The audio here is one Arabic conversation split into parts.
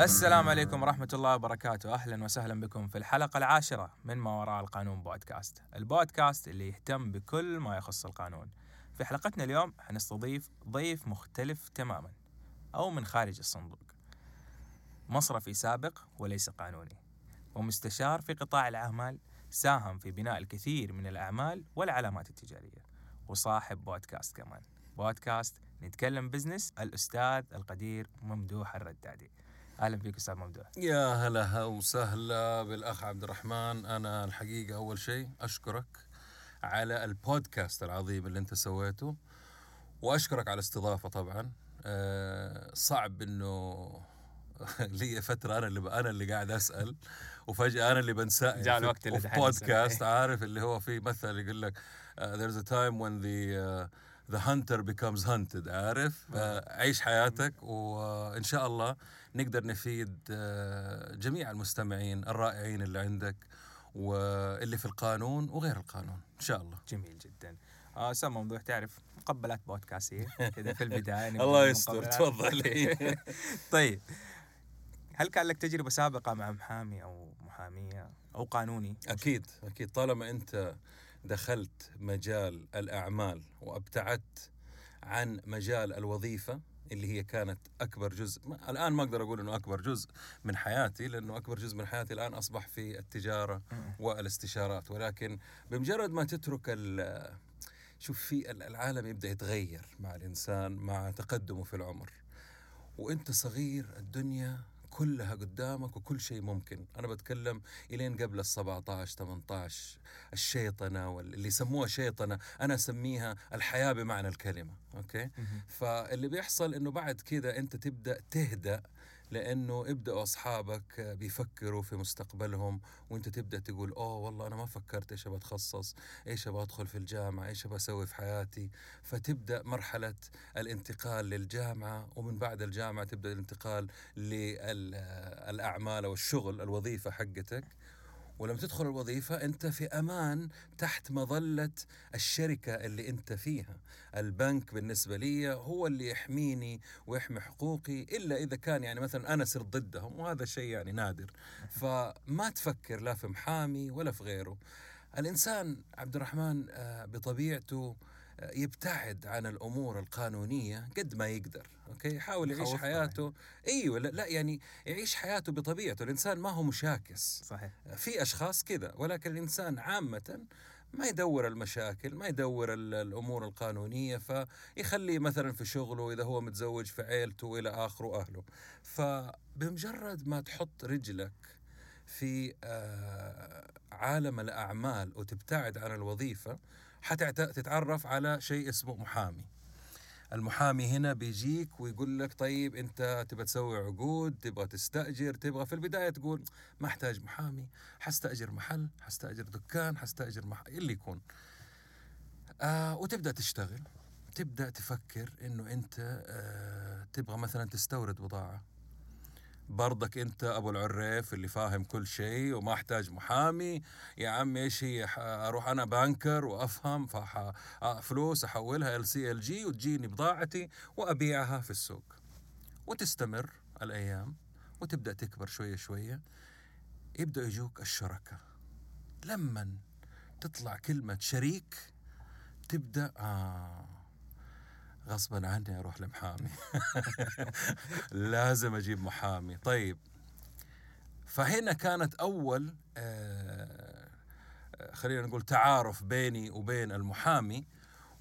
السلام عليكم ورحمة الله وبركاته. أهلا وسهلا بكم في الحلقة العاشرة من ما وراء القانون بودكاست. البودكاست اللي يهتم بكل ما يخص القانون. في حلقتنا اليوم حنستضيف ضيف مختلف تماما أو من خارج الصندوق. مصرفي سابق وليس قانوني. ومستشار في قطاع الأعمال ساهم في بناء الكثير من الأعمال والعلامات التجارية. وصاحب بودكاست كمان. بودكاست نتكلم بزنس الأستاذ القدير ممدوح الردادي. أهلا فيك أستاذ ممدوح. يا هلا وسهلا بالأخ عبد الرحمن. أنا الحقيقة أول شيء أشكرك على البودكاست العظيم اللي أنت سويته وأشكرك على الاستضافة طبعا. أه صعب إنه لي فترة أنا اللي أنا اللي قاعد أسأل وفجأة أنا اللي بنسأل جاء الوقت اللي في بودكاست. عارف اللي هو في مثل يقول لك uh, there's a time when the uh, the hunter becomes hunted عارف؟ uh, عيش حياتك وإن شاء الله نقدر نفيد uh, جميع المستمعين الرائعين اللي عندك واللي في القانون وغير القانون إن شاء الله. جميل جدا. آه، ممدوح تعرف مقبلات بودكاستية كذا في البداية الله يستر. تفضل. طيب هل كان لك تجربة سابقة مع محامي أو محامية أو قانوني؟ أكيد أكيد. طالما أنت دخلت مجال الأعمال وأبتعدت عن مجال الوظيفة اللي هي كانت أكبر جزء ما الآن ما أقدر أقول إنه أكبر جزء من حياتي لأنه أكبر جزء من حياتي الآن أصبح في التجارة والإستشارات. ولكن بمجرد ما تترك ال- شوف في ال- العالم يبدأ يتغير مع الإنسان مع تقدمه في العمر. وأنت صغير الدنيا كلها قدامك وكل شيء ممكن. أنا بتكلم إلين قبل ال 17 18 الشيطنه واللي يسموها شيطنة أنا أسميها الحياة بمعنى الكلمة أوكي؟ فاللي بيحصل إنه بعد كذا أنت تبدأ تهدأ لأنه ابدأوا أصحابك بيفكروا في مستقبلهم وأنت تبدأ تقول اوه والله أنا ما فكرت إيش أبغى أتخصص إيش أبغى أدخل في الجامعة إيش أبغى أسوي في حياتي. فتبدأ مرحلة الانتقال للجامعة ومن بعد الجامعة تبدأ الانتقال للاعمال أو الشغل الوظيفة حقتك. ولما تدخل الوظيفة أنت في أمان تحت مظلة الشركة اللي أنت فيها. البنك بالنسبة لي هو اللي يحميني ويحمي حقوقي إلا إذا كان يعني مثلا أنا صرت ضدهم وهذا شيء يعني نادر. فما تفكر لا في محامي ولا في غيره. الإنسان عبد الرحمن آه، بطبيعته يبتعد عن الأمور القانونية قد ما يقدر أوكي؟ يحاول يعيش حياته. أيوة لا, لا يعني يعيش حياته بطبيعته. الإنسان ما هو مشاكس. صحيح. في أشخاص كذا ولكن الإنسان عامة ما يدور المشاكل ما يدور ال- الأمور القانونية فيخليه مثلا في شغله إذا هو متزوج في عيلته والى اخره وأهله. فبمجرد ما تحط رجلك في آه، عالم الأعمال وتبتعد عن الوظيفة حتتعرف على شيء اسمه محامي. المحامي هنا بيجيك ويقول لك طيب أنت تبغى تسوي عقود تبغى تستأجر تبغى في البداية تقول ما أحتاج محامي حستأجر محل حستأجر دكان حستأجر مح... اللي يكون. آه وتبدأ تشتغل تبدأ تفكر إنه أنت آه تبغى مثلا تستورد بضاعة. برضك انت ابو العريف اللي فاهم كل شيء وما احتاج محامي. يا عمي إيش هي؟ أروح أنا بانكر وافهم فح فلوس احولها ال سي إل جي وتجيني بضاعتي وابيعها في السوق. وتستمر الأيام وتبدأ تكبر شوية شوية. يبدأ يجوك الشركاء لما تطلع كلمة شريك تبدأ آه غصبا عني أروح لمحامي. لازم أجيب محامي. طيب فهنا كانت أول آه، آه، خلينا نقول تعارف بيني وبين المحامي.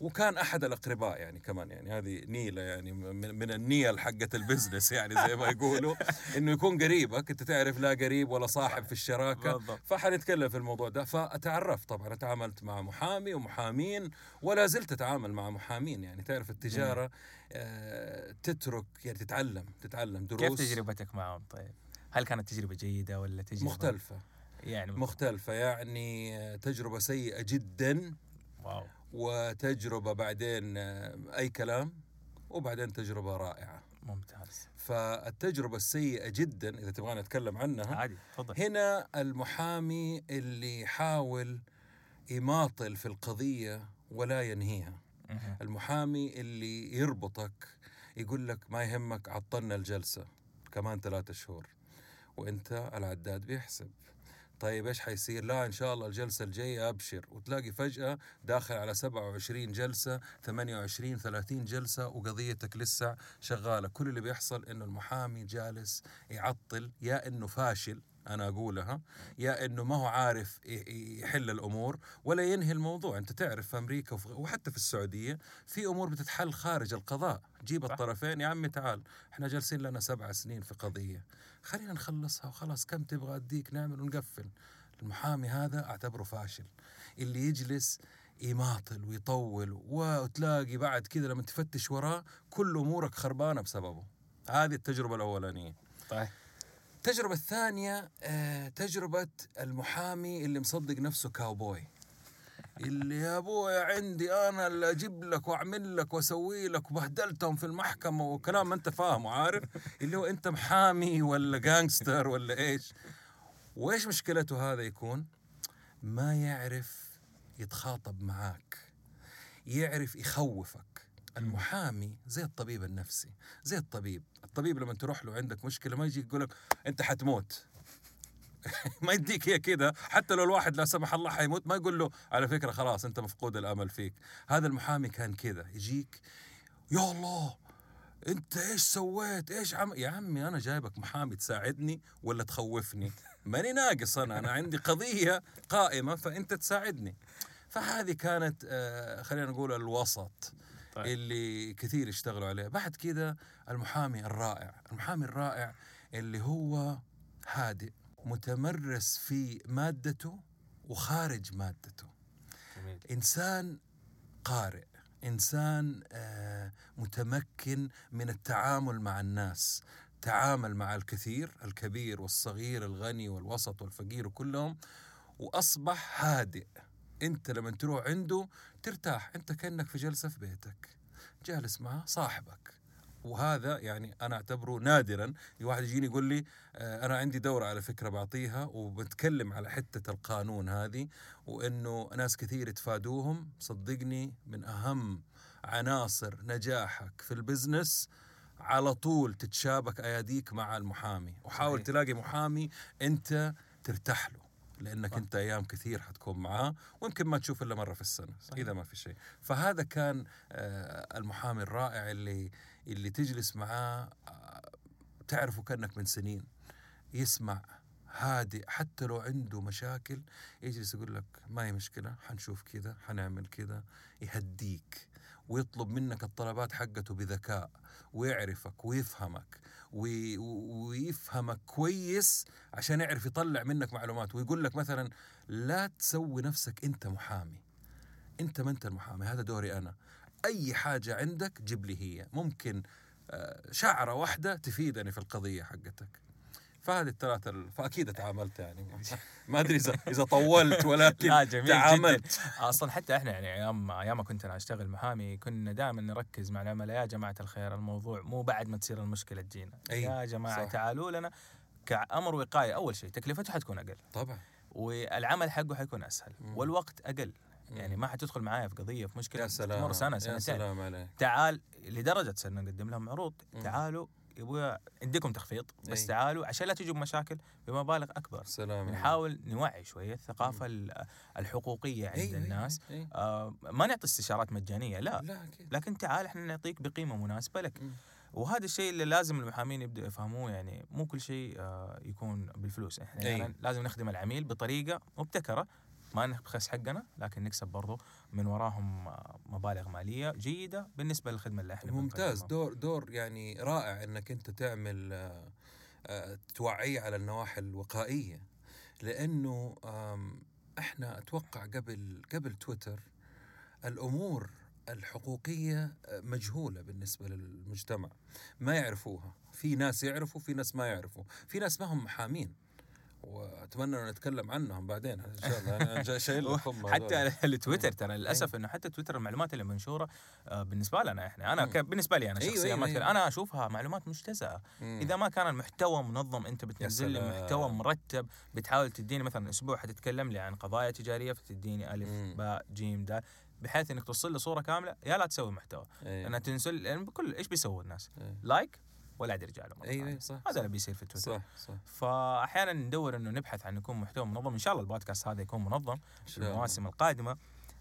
وكان أحد الأقرباء يعني كمان يعني هذه نيلة يعني من النيل حقه البزنس يعني زي ما يقولوا. إنه يكون قريبك أنت تعرف لا قريب ولا صاحب في الشراكة. بالضبط. فحنتكلم في الموضوع ده. فتعرفت طبعا تعاملت مع محامي ومحامين ولا زلت أتعامل مع محامين يعني. تعرف التجارة آه تترك يعني تتعلم تتعلم دروس. كيف تجربتك معهم طيب؟ هل كانت تجربة جيدة ولا تجربة مختلفة. يعني مختلفة يعني آه، تجربة سيئة جدا. واو. وتجربة بعدين آه، أي كلام وبعدين تجربة رائعة. ممتاز. فالتجربة السيئة جدا إذا تبغى نتكلم عنها عادي تفضل. هنا المحامي اللي يحاول يماطل في القضية ولا ينهيها. المحامي اللي يربطك يقول لك ما يهمك عطلنا الجلسة كمان ثلاثة شهور وإنت العداد بيحسب. طيب إيش حيصير؟ لا إن شاء الله الجلسة الجاية أبشر. وتلاقي فجأة داخل على 27 جلسة 28 30 جلسة وقضيتك لسه شغالة، كل اللي بيحصل إنه المحامي جالس يعطل يا إنه فاشل أنا اقولها يا إنه ما هو عارف يحل الأمور ولا ينهي الموضوع. أنت تعرف في أمريكا وحتى في السعودية في أمور بتتحل خارج القضاء. جيب الطرفين يا عمي تعال إحنا جالسين لنا سبع سنين في قضية. خلينا نخلصها وخلاص كم تبغى أديك نعمل ونقفل. المحامي هذا أعتبره فاشل. اللي يجلس يماطل ويطول وتلاقي بعد كذا لما تفتش وراه كل أمورك خربانة بسببه. هذه التجربة الأولانية. طيب. التجربة الثانية آه، تجربة المحامي اللي مصدق نفسه كاوبوي. اللي يا ابويا عندي أنا اللي أجيب لك وأعمل لك وأسوي لك وبهدلتهم في المحكمة وكلام ما أنت فاهمه عارف؟ اللي هو أنت محامي ولا جانجستر ولا إيش؟ وإيش مشكلته هذا يكون؟ ما يعرف يتخاطب معاك يعرف يخوفك. المحامي زي الطبيب النفسي زي الطبيب. الطبيب لما تروح له عندك مشكلة ما يجي يقول لك أنت حتموت. ما يديك هي كذا حتى لو الواحد لا سمح الله حيموت ما يقول له على فكرة خلاص أنت مفقود الأمل فيك. هذا المحامي كان كذا يجيك يا الله أنت إيش سويت؟ إيش عم يا عمي أنا جايبك محامي تساعدني ولا تخوفني؟ ماني ناقص أنا أنا عندي قضية قائمة فأنت تساعدني. فهذه كانت آه خلينا نقول الوسط طيب. اللي كثير يشتغلوا عليه. بعد كذا المحامي الرائع المحامي الرائع اللي هو هادئ. متمرس في مادته وخارج مادته. جميل. إنسان قارئ إنسان آه متمكن من التعامل مع الناس تعامل مع الكثير الكبير والصغير الغني والوسط والفقير وكلهم وأصبح هادئ. أنت لما تروح عنده ترتاح أنت كأنك في جلسة في بيتك. جالس مع صاحبك. وهذا يعني أنا أعتبره نادرا. واحد يجيني يقول لي آه، أنا عندي دورة على فكرة بعطيها وبتكلم على حتة القانون هذه وإنه ناس كثير يتفادوهم. صدقني من أهم عناصر نجاحك في البزنس على طول تتشابك أياديك مع المحامي. وحاول. تلاقي محامي أنت ترتاح له لأنك أنت أيام كثير حتكون معاه ويمكن ما تشوف إلا مرة في السنة. صحيح. إذا ما في شيء. فهذا كان آه، المحامي الرائع اللي اللي تجلس معاه تعرفه كأنك من سنين يسمع هادئ حتى لو عنده مشاكل يجلس يقول لك ما هي مشكلة حنشوف كذا حنعمل كذا يهديك ويطلب منك الطلبات حقته بذكاء ويعرفك ويفهمك ويفهمك كويس عشان يعرف يطلع منك معلومات ويقول لك مثلا لا تسوي نفسك أنت محامي. أنت ما أنت المحامي هذا دوري أنا. أي حاجة عندك جيب لي هي. ممكن آه، شعرة واحدة تفيدني في القضية حقتك. فهذه الثلاثة فأكيد تعاملت يعني. ما أدري إذا إذا طولت ولكن لا جميل تعاملت. جداً. أصلا حتى إحنا يعني أيام أيام ما كنت أنا أشتغل محامي كنا دائما نركز مع العملاء يا جماعة الخير الموضوع مو بعد ما تصير المشكلة تجينا. يا جماعة صح. تعالوا لنا. كأمر وقاية أول شيء تكلفته حتكون أقل. طبعا. والعمل حقه حيكون أسهل. مم. والوقت أقل. يعني ما حتدخل معايا في قضية في مشكلة يا سلام تمر سنة سنتين. يا سلام عليك. تعال لدرجة صرنا نقدم لهم عروض تعالوا يا ابويا عندكم تخفيض بس أي. تعالوا عشان لا تجوا بمشاكل بمبالغ أكبر. سلام نحاول نوعي شوية الثقافة مم. الحقوقية عند أي الناس. أي. آه ما نعطي استشارات مجانية لا, لا أكيد. لكن تعال إحنا نعطيك بقيمة مناسبة لك. مم. وهذا الشيء اللي لازم المحامين يبدأوا يفهموه يعني مو كل شيء آه يكون بالفلوس. إحنا يعني لازم نخدم العميل بطريقة مبتكرة ما نبخس حقنا لكن نكسب برضو من وراهم مبالغ مالية جيدة بالنسبة للخدمة اللي إحنا ممتاز. دور دور يعني رائع انك انت تعمل آه، آه، توعي على النواحي الوقائية. لأنه إحنا أتوقع قبل قبل تويتر الأمور الحقوقية آه، مجهولة بالنسبة للمجتمع. ما يعرفوها. في ناس يعرفوا في ناس ما يعرفوا. في ناس ما هم محامين. وأتمنى أن نتكلم عنهم بعدين إن شاء الله. أنا شايل لكم حتى التويتر ترى للأسف إنه حتى تويتر المعلومات اللي منشورة آه، بالنسبة لنا إحنا. أنا بالنسبة لي أنا أيوة، شخصيا أيوة مثلا أيوة. أنا أشوفها معلومات مجتزاه إذا ما كان المحتوى منظم أنت بتنزل لي محتوى مرتب بتحاول تديني مثلا أسبوع حتتكلم لي عن قضايا تجارية فتديني ألف باء جيم دال بحيث إنك توصل لي صورة كاملة يا لا تسوي محتوى. أنا تنزل يعني بكل إيش بيسووا الناس؟ like ولاد رجال مرة أيوه ثانية. أيوة، صح هذا اللي بيصير في تويتر صح صح فأحيانا ندور إنه نبحث عن يكون محتوى منظم إن شاء الله البودكاست هذا يكون منظم في. المواسم القادمة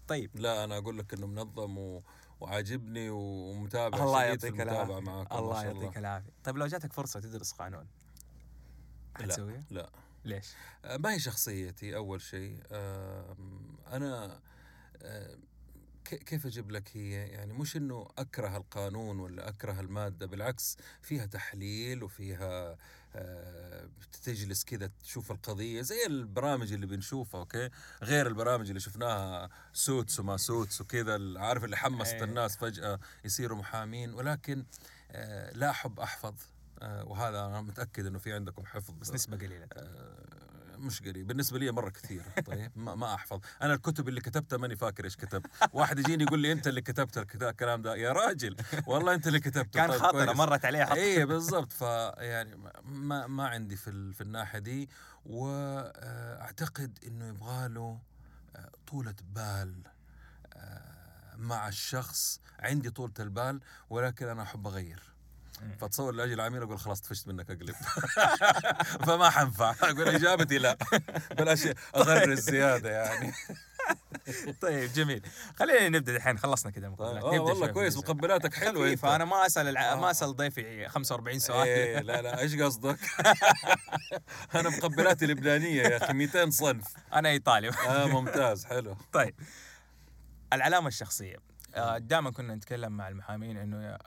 طيب لا أنا أقول لك إنه منظم و... وعاجبني ومتابع الله يعطيك العافية معاكم الله يعطيك العافية طيب لو جاتك فرصة تدرس قانون لا. حتسويها؟ لا ليش؟ آه، ما هي شخصيتي أول شيء أنا كيف أجيب لك هي؟ يعني مش إنه أكره القانون ولا أكره المادة بالعكس فيها تحليل وفيها آه، تجلس كذا تشوف القضية زي البرامج اللي بنشوفها أوكي؟ غير البرامج اللي شفناها Suits وما Suits وكذا عارف اللي حمست إيه. الناس فجأة يصيروا محامين ولكن آه، لا أحب أحفظ آه، وهذا أنا متأكد إنه في عندكم حفظ بس نسبة قليلة. مش قريب. بالنسبة لي مرة كثير طيب ما, ما أحفظ. أنا الكتب اللي كتبتها ماني فاكر إيش كتب. واحد يجيني يقول لي أنت اللي كتبت الكلام ده. يا راجل والله أنت اللي كتبته. كان طيب خاطره. مرت عليه حط اي بالضبط. فيعني ما ما عندي في ال- في الناحية دي. واعتقد إنه يبغى له آه، طولة بال آه، مع الشخص. عندي طولة البال ولكن أنا أحب أغير. مم. فتصور لاجي العميل أقول خلاص طفشت منك أقلب. فما حنفع. أقول إجابتي لا. بلاش اغرز زيادة يعني. طيب جميل. خلينا نبدأ الحين. خلصنا كذا طيب. المقابلات آه نبدا والله كويس. مقبلاتك حلوة أنت. خفيفة أنا ما أسأل الع... آه. ما أسأل ضيفي 45 سؤال. إيه لا لا. إيش قصدك؟ أنا مقبلاتي لبنانية يا أخي. 200 صنف. أنا إيطالي. آه ممتاز. حلو. طيب. العلامة الشخصية. دائما كنا نتكلم مع المحامين إنه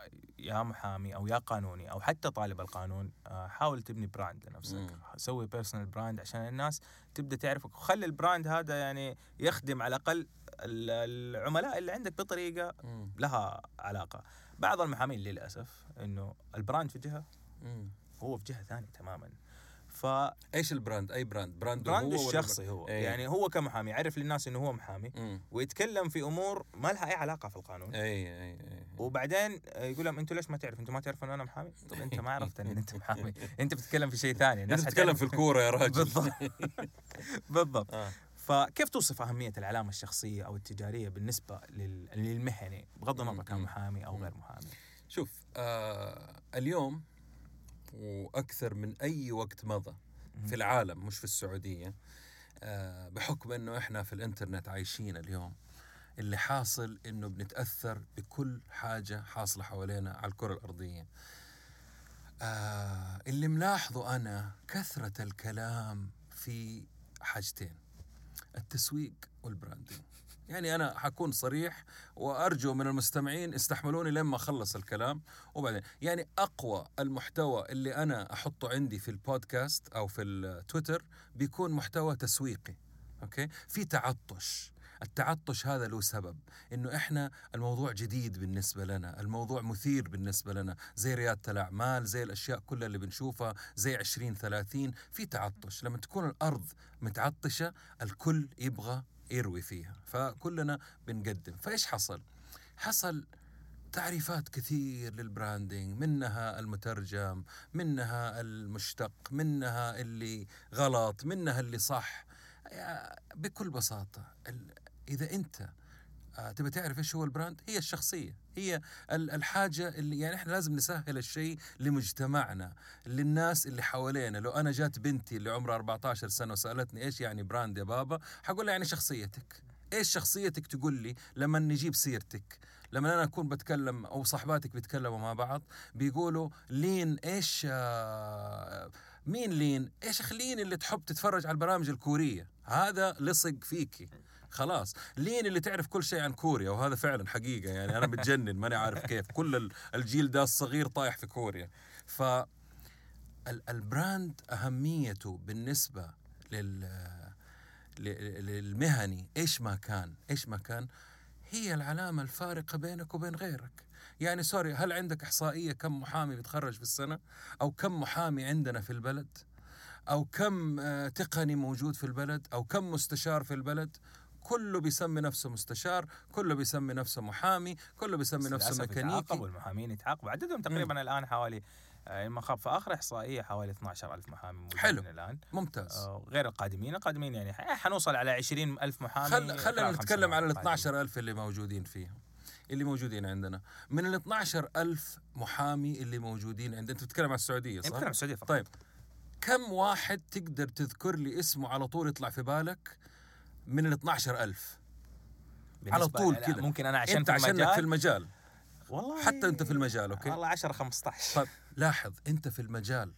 يا- محامي أو يا قانوني أو حتى طالب القانون آه، حاول تبني brand لنفسك. سوي personal brand عشان الناس تبدأ تعرفك وخلي ال brand هذا يعني يخدم على الأقل ال- العملاء اللي عندك بطريقة مم. لها علاقة بعض المحامين للأسف إنه ال brand في جهة مم. هو في جهة ثانية تماما ف إيش ال brand؟ أي brand؟ brand brand هو الشخصي هو إيه. يعني هو كمحامي يعرف للناس إنه هو محامي مم. ويتكلم في أمور ما لها أي علاقة في القانون اي اي اي وبعدين يقول لهم أنتوا ليش ما تعرف أنتوا ما تعرفوا إن أنا محامي طب أنت ما عرفت إن أنت محامي أنت بتتكلم في شيء ثاني الناس بتتكلم في الكورة يا راجل بالضبط بالضبط آه. فكيف توصف أهمية العلامة الشخصية أو التجارية بالنسبة لل- للمهني بغض النظر كان. محامي أو مم. غير محامي شوف آه اليوم وأكثر من أي وقت مضى في العالم مش في السعودية آه بحكم إنه إحنا في الإنترنت عايشين اليوم اللي حاصل إنه بنتأثر بكل حاجة حاصلة حوالينا على الكرة الأرضية. آه اللي ملاحظه أنا كثرة الكلام في حاجتين التسويق وال branding يعني أنا حكون صريح وأرجو من المستمعين استحملوني لما أخلص الكلام. وبعدين يعني أقوى المحتوى اللي أنا أحطه عندي في البودكاست أو في التويتر بيكون محتوى تسويقي أوكي؟ في تعطش. التعطش هذا له سبب إنه إحنا الموضوع جديد بالنسبة لنا الموضوع مثير بالنسبة لنا زي ريادة الأعمال زي الأشياء كلها اللي بنشوفها زي 20 30 في تعطش. لما تكون الأرض متعطشة الكل يبغى يروي فيها. فكلنا بنقدم. فإيش حصل؟ حصل تعريفات كثير لل branding منها المترجم منها المشتق منها اللي غلط منها اللي صح. بكل بساطة إذا أنت آه، تبي تعرف إيش هو ال brand هي الشخصية. هي ال- الحاجة اللي يعني إحنا لازم نسهل الشيء لمجتمعنا للناس اللي حوالينا. لو أنا جات بنتي اللي عمرها 14 سنة وسألتني إيش يعني brand يا بابا حقول لها يعني شخصيتك. إيش شخصيتك تقول لي لما نجيب سيرتك؟ لما أنا أكون بتكلم أو صحباتك بيتكلموا مع بعض بيقولوا لين إيش آه، مين لين؟ إيش اخ لين اللي تحب تتفرج على البرامج الكورية؟ هذا لصق فيكي. خلاص. لين اللي تعرف كل شيء عن كوريا وهذا فعلا حقيقة يعني أنا متجنن ماني عارف كيف. كل ال- الجيل ده الصغير طايح في كوريا. ف ال- ال brand أهميته بالنسبة لل للمهني إيش ما كان إيش ما كان هي العلامة الفارقة بينك وبين غيرك. يعني سوري هل عندك إحصائية كم محامي بيتخرج في السنة؟ أو كم محامي عندنا في البلد؟ أو كم آه، تقني موجود في البلد؟ أو كم مستشار في البلد؟ كله بيسمي نفسه مستشار كله بيسمي نفسه محامي كله بيسمي نفسه ميكانيكي. يتعاقبوا المحامين يتعاقبوا. عددهم تقريبا الآن حوالي آه، ما خاب في آخر إحصائية حوالي 12000 محامي موجودين حلو. الآن. ممتاز. آه، غير القادمين. القادمين يعني حنوصل على 20000 محامي خل خلينا نتكلم على ال سنوات قادمة. 12000 اللي موجودين فيهم اللي موجودين عندنا. من ال 12 ألف محامي اللي موجودين عندنا أنت بتتكلم عن السعودية صح؟ نتكلم عن السعودية فقط. طيب. كم واحد تقدر تذكر لي اسمه على طول يطلع في بالك؟ من ال 12 ألف. على بالنسبة- طول كذا. ممكن أنا عشان أنت في عشانك المجال؟ في المجال. والله حتى أنت في المجال أوكي؟ والله 10 15 طيب لاحظ أنت في المجال.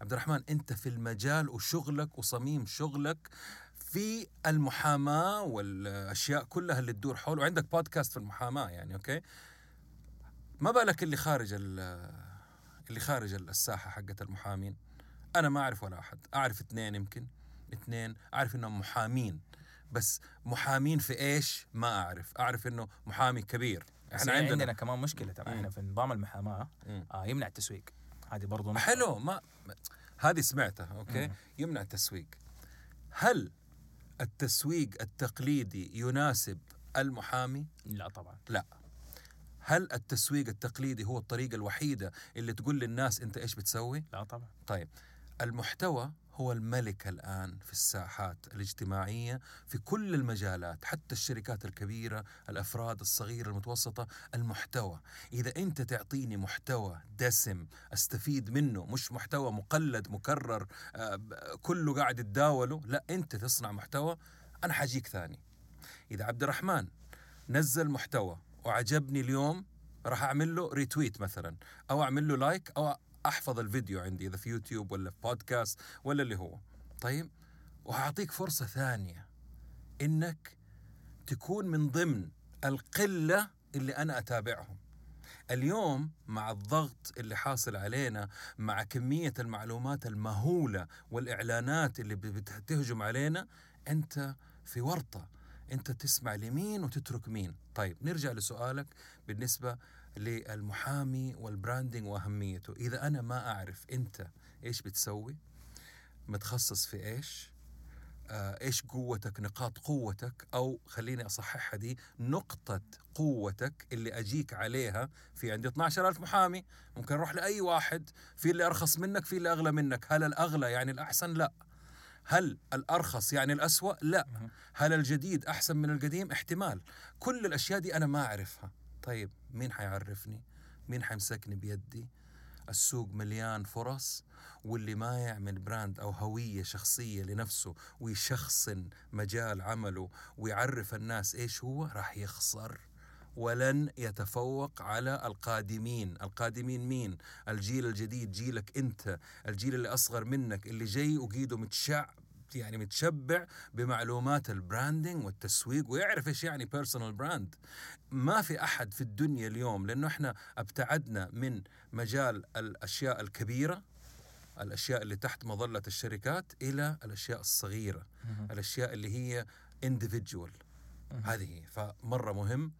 عبد الرحمن أنت في المجال وشغلك وصميم شغلك في المحاماة والأشياء كلها اللي تدور حول وعندك بودكاست في المحاماة يعني أوكي؟ ما بالك اللي خارج ال- اللي خارج الساحة حقت المحامين؟ أنا ما أعرف ولا أحد. أعرف اثنين يمكن اثنين أعرف إنهم محامين. بس محامين في إيش؟ ما أعرف. أعرف إنه محامي كبير. إحنا إحنا عندنا, عندنا كمان مشكلة ترى. إحنا في نظام المحاماة. آه يمنع التسويق. هذه برضو نقطة. حلو. ما هذه سمعتها أوكي؟ مم. يمنع التسويق. هل التسويق التقليدي يناسب المحامي؟ لا طبعا. لا. هل التسويق التقليدي هو الطريقة الوحيدة اللي تقول للناس أنت إيش بتسوي؟ لا طبعا. طيب. المحتوى هو الملك الآن في الساحات الاجتماعية في كل المجالات حتى الشركات الكبيرة الأفراد الصغيرة المتوسطة المحتوى. إذا أنت تعطيني محتوى دسم أستفيد منه مش محتوى مقلد مكرر آه، كله قاعد يتداوله لا أنت تصنع محتوى أنا حجيك ثاني. إذا عبد الرحمن نزل محتوى وعجبني اليوم راح أعمل له retweet مثلا أو أعمل له like أو أحفظ الفيديو عندي إذا في يوتيوب ولا في بودكاست ولا اللي هو. طيب وهعطيك فرصة ثانية. إنك تكون من ضمن القلة اللي أنا أتابعهم. اليوم مع الضغط اللي حاصل علينا مع كمية المعلومات المهولة والإعلانات اللي بتهجم علينا أنت في ورطة. أنت تسمع لمين وتترك مين؟ طيب نرجع لسؤالك بالنسبة للمحامي والبراندنج وأهميته. إذا أنا ما أعرف أنت إيش بتسوي متخصص في إيش آه إيش قوتك نقاط قوتك أو خليني أصححها دي نقطة قوتك اللي أجيك عليها في عندي 12000 محامي. ممكن أروح لأي واحد في اللي أرخص منك في اللي أغلى منك. هل الأغلى يعني الأحسن؟ لا. هل الأرخص يعني الأسوأ؟ لا. هل الجديد أحسن من القديم؟ احتمال. كل الأشياء دي أنا ما أعرفها. طيب مين حيعرفني؟ مين حيمسكني بيدي؟ السوق مليان فرص واللي ما يعمل brand أو هوية شخصية لنفسه ويشخصن مجال عمله ويعرف الناس إيش هو راح يخسر. ولن يتفوق على القادمين. القادمين مين؟ الجيل الجديد جيلك أنت. الجيل اللي أصغر منك اللي جاي وقيده متشع يعني متشبع بمعلومات ال branding والتسويق ويعرف إيش يعني personal brand ما في أحد في الدنيا اليوم لأنه إحنا أبتعدنا من مجال الأشياء الكبيرة الأشياء اللي تحت مظلة الشركات إلى الأشياء الصغيرة. الأشياء اللي هي مهم. هذه هي فمرة مهم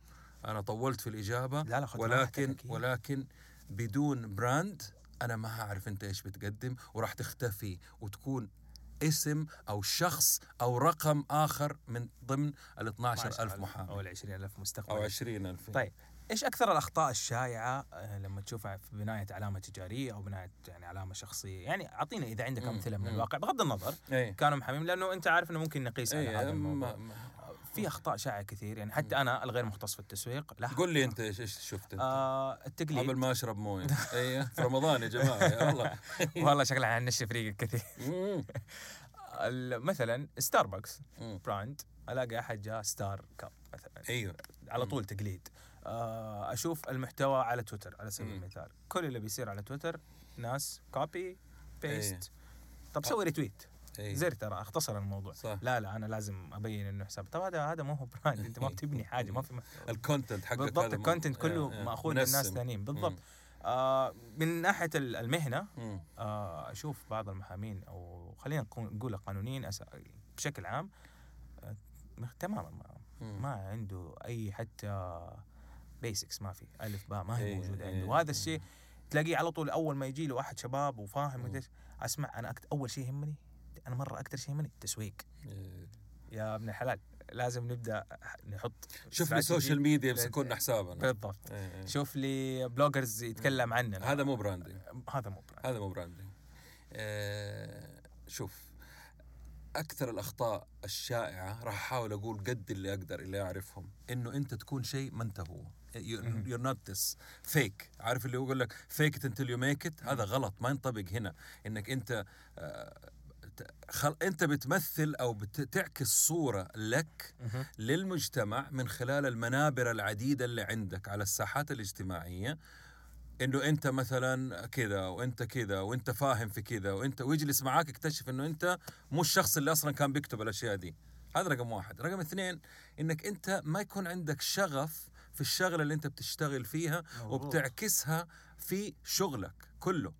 أنا طولت في الإجابة لا لا ولكن. ولكن بدون براند أنا ما هعرف أنت إيش بتقدم وراح تختفي وتكون اسم أو شخص أو رقم آخر من ضمن ال 12000 ألف محامي أو ال 20000 مستقبل. أو 20000 طيب إيش أكثر الأخطاء الشائعة آه، لما تشوفها في بناية علامة تجارية أو بناية يعني علامة شخصية؟ يعني اعطينا إذا عندك أمثلة من. الواقع بغض النظر. اي كانوا محامين لأنه أنت عارف إنه ممكن نقيس على هذا الموضوع. إيه، ما- ما- في أخطاء شائعة كثير يعني حتى أنا الغير مختص في التسويق لا. قول لي أنت إيش شفت أنت؟ آه قبل التقليد ما أشرب موية. إي في رمضان يا جماعة يا الله. والله شكلها حنشف ريقك كثير مثلا ستاربكس. brand ألاقي أحد جاء Star Cup مثلا. أيوه. على. طول تقليد. آه، أشوف المحتوى على تويتر على سبيل. المثال. كل اللي بيصير على تويتر ناس copy. paste طب سوي retweet اي زر ترى اختصر الموضوع. صح. لا لا أنا لازم أبين إنه حساب. طب هذا هذا مو هو brand أنت ما بتبني حاجة ما في ال content حقك بالضبط ال content كله آه، آه، مأخوذ من ناس. ثانيين. بالضبط. آه من ناحية ال- المهنة. آه أشوف بعض المحامين أو خلينا نقول- قانونيين بشكل عام آه تماما ما. ما عنده أي حتى بيسكس ما في. ألف باء ما هي إيه، موجودة إيه، عنده. وهذا إيه. الشيء تلاقيه على طول أول ما يجي له احد شباب وفاهم أسمع أنا أكت... أول شيء يهمني أنا مرة أكثر شيء يهمني التسويق. إيه. يا ابن الحلال لازم نبدأ نحط شوف لي. social media يمسكونا حسابنا. بالضبط. إيه، إيه. شوف لي bloggers يتكلم عننا. هذا مو branding هذا مو brand هذا مو branding آه شوف أكثر الأخطاء الشائعة راح أحاول أقول قد اللي أقدر اللي أعرفهم. إنه أنت تكون شيء ما أنت هو. you're not this fake عارف اللي يقول لك fake it until you make it هذا غلط ما ينطبق هنا. إنك أنت آه، خل... انت بتمثل أو بتعكس صورة لك. للمجتمع من خلال المنابر العديدة اللي عندك على الساحات الاجتماعية انه انت مثلا كذا وانت كذا وانت فاهم في كذا وانت ويجلس معاك يكتشف انه انت مو الشخص اللي أصلا كان بيكتب الأشياء دي هذا رقم واحد رقم اثنين إنك انت ما يكون عندك شغف في الشغلة اللي انت بتشتغل فيها. وبتعكسها في شغلك كله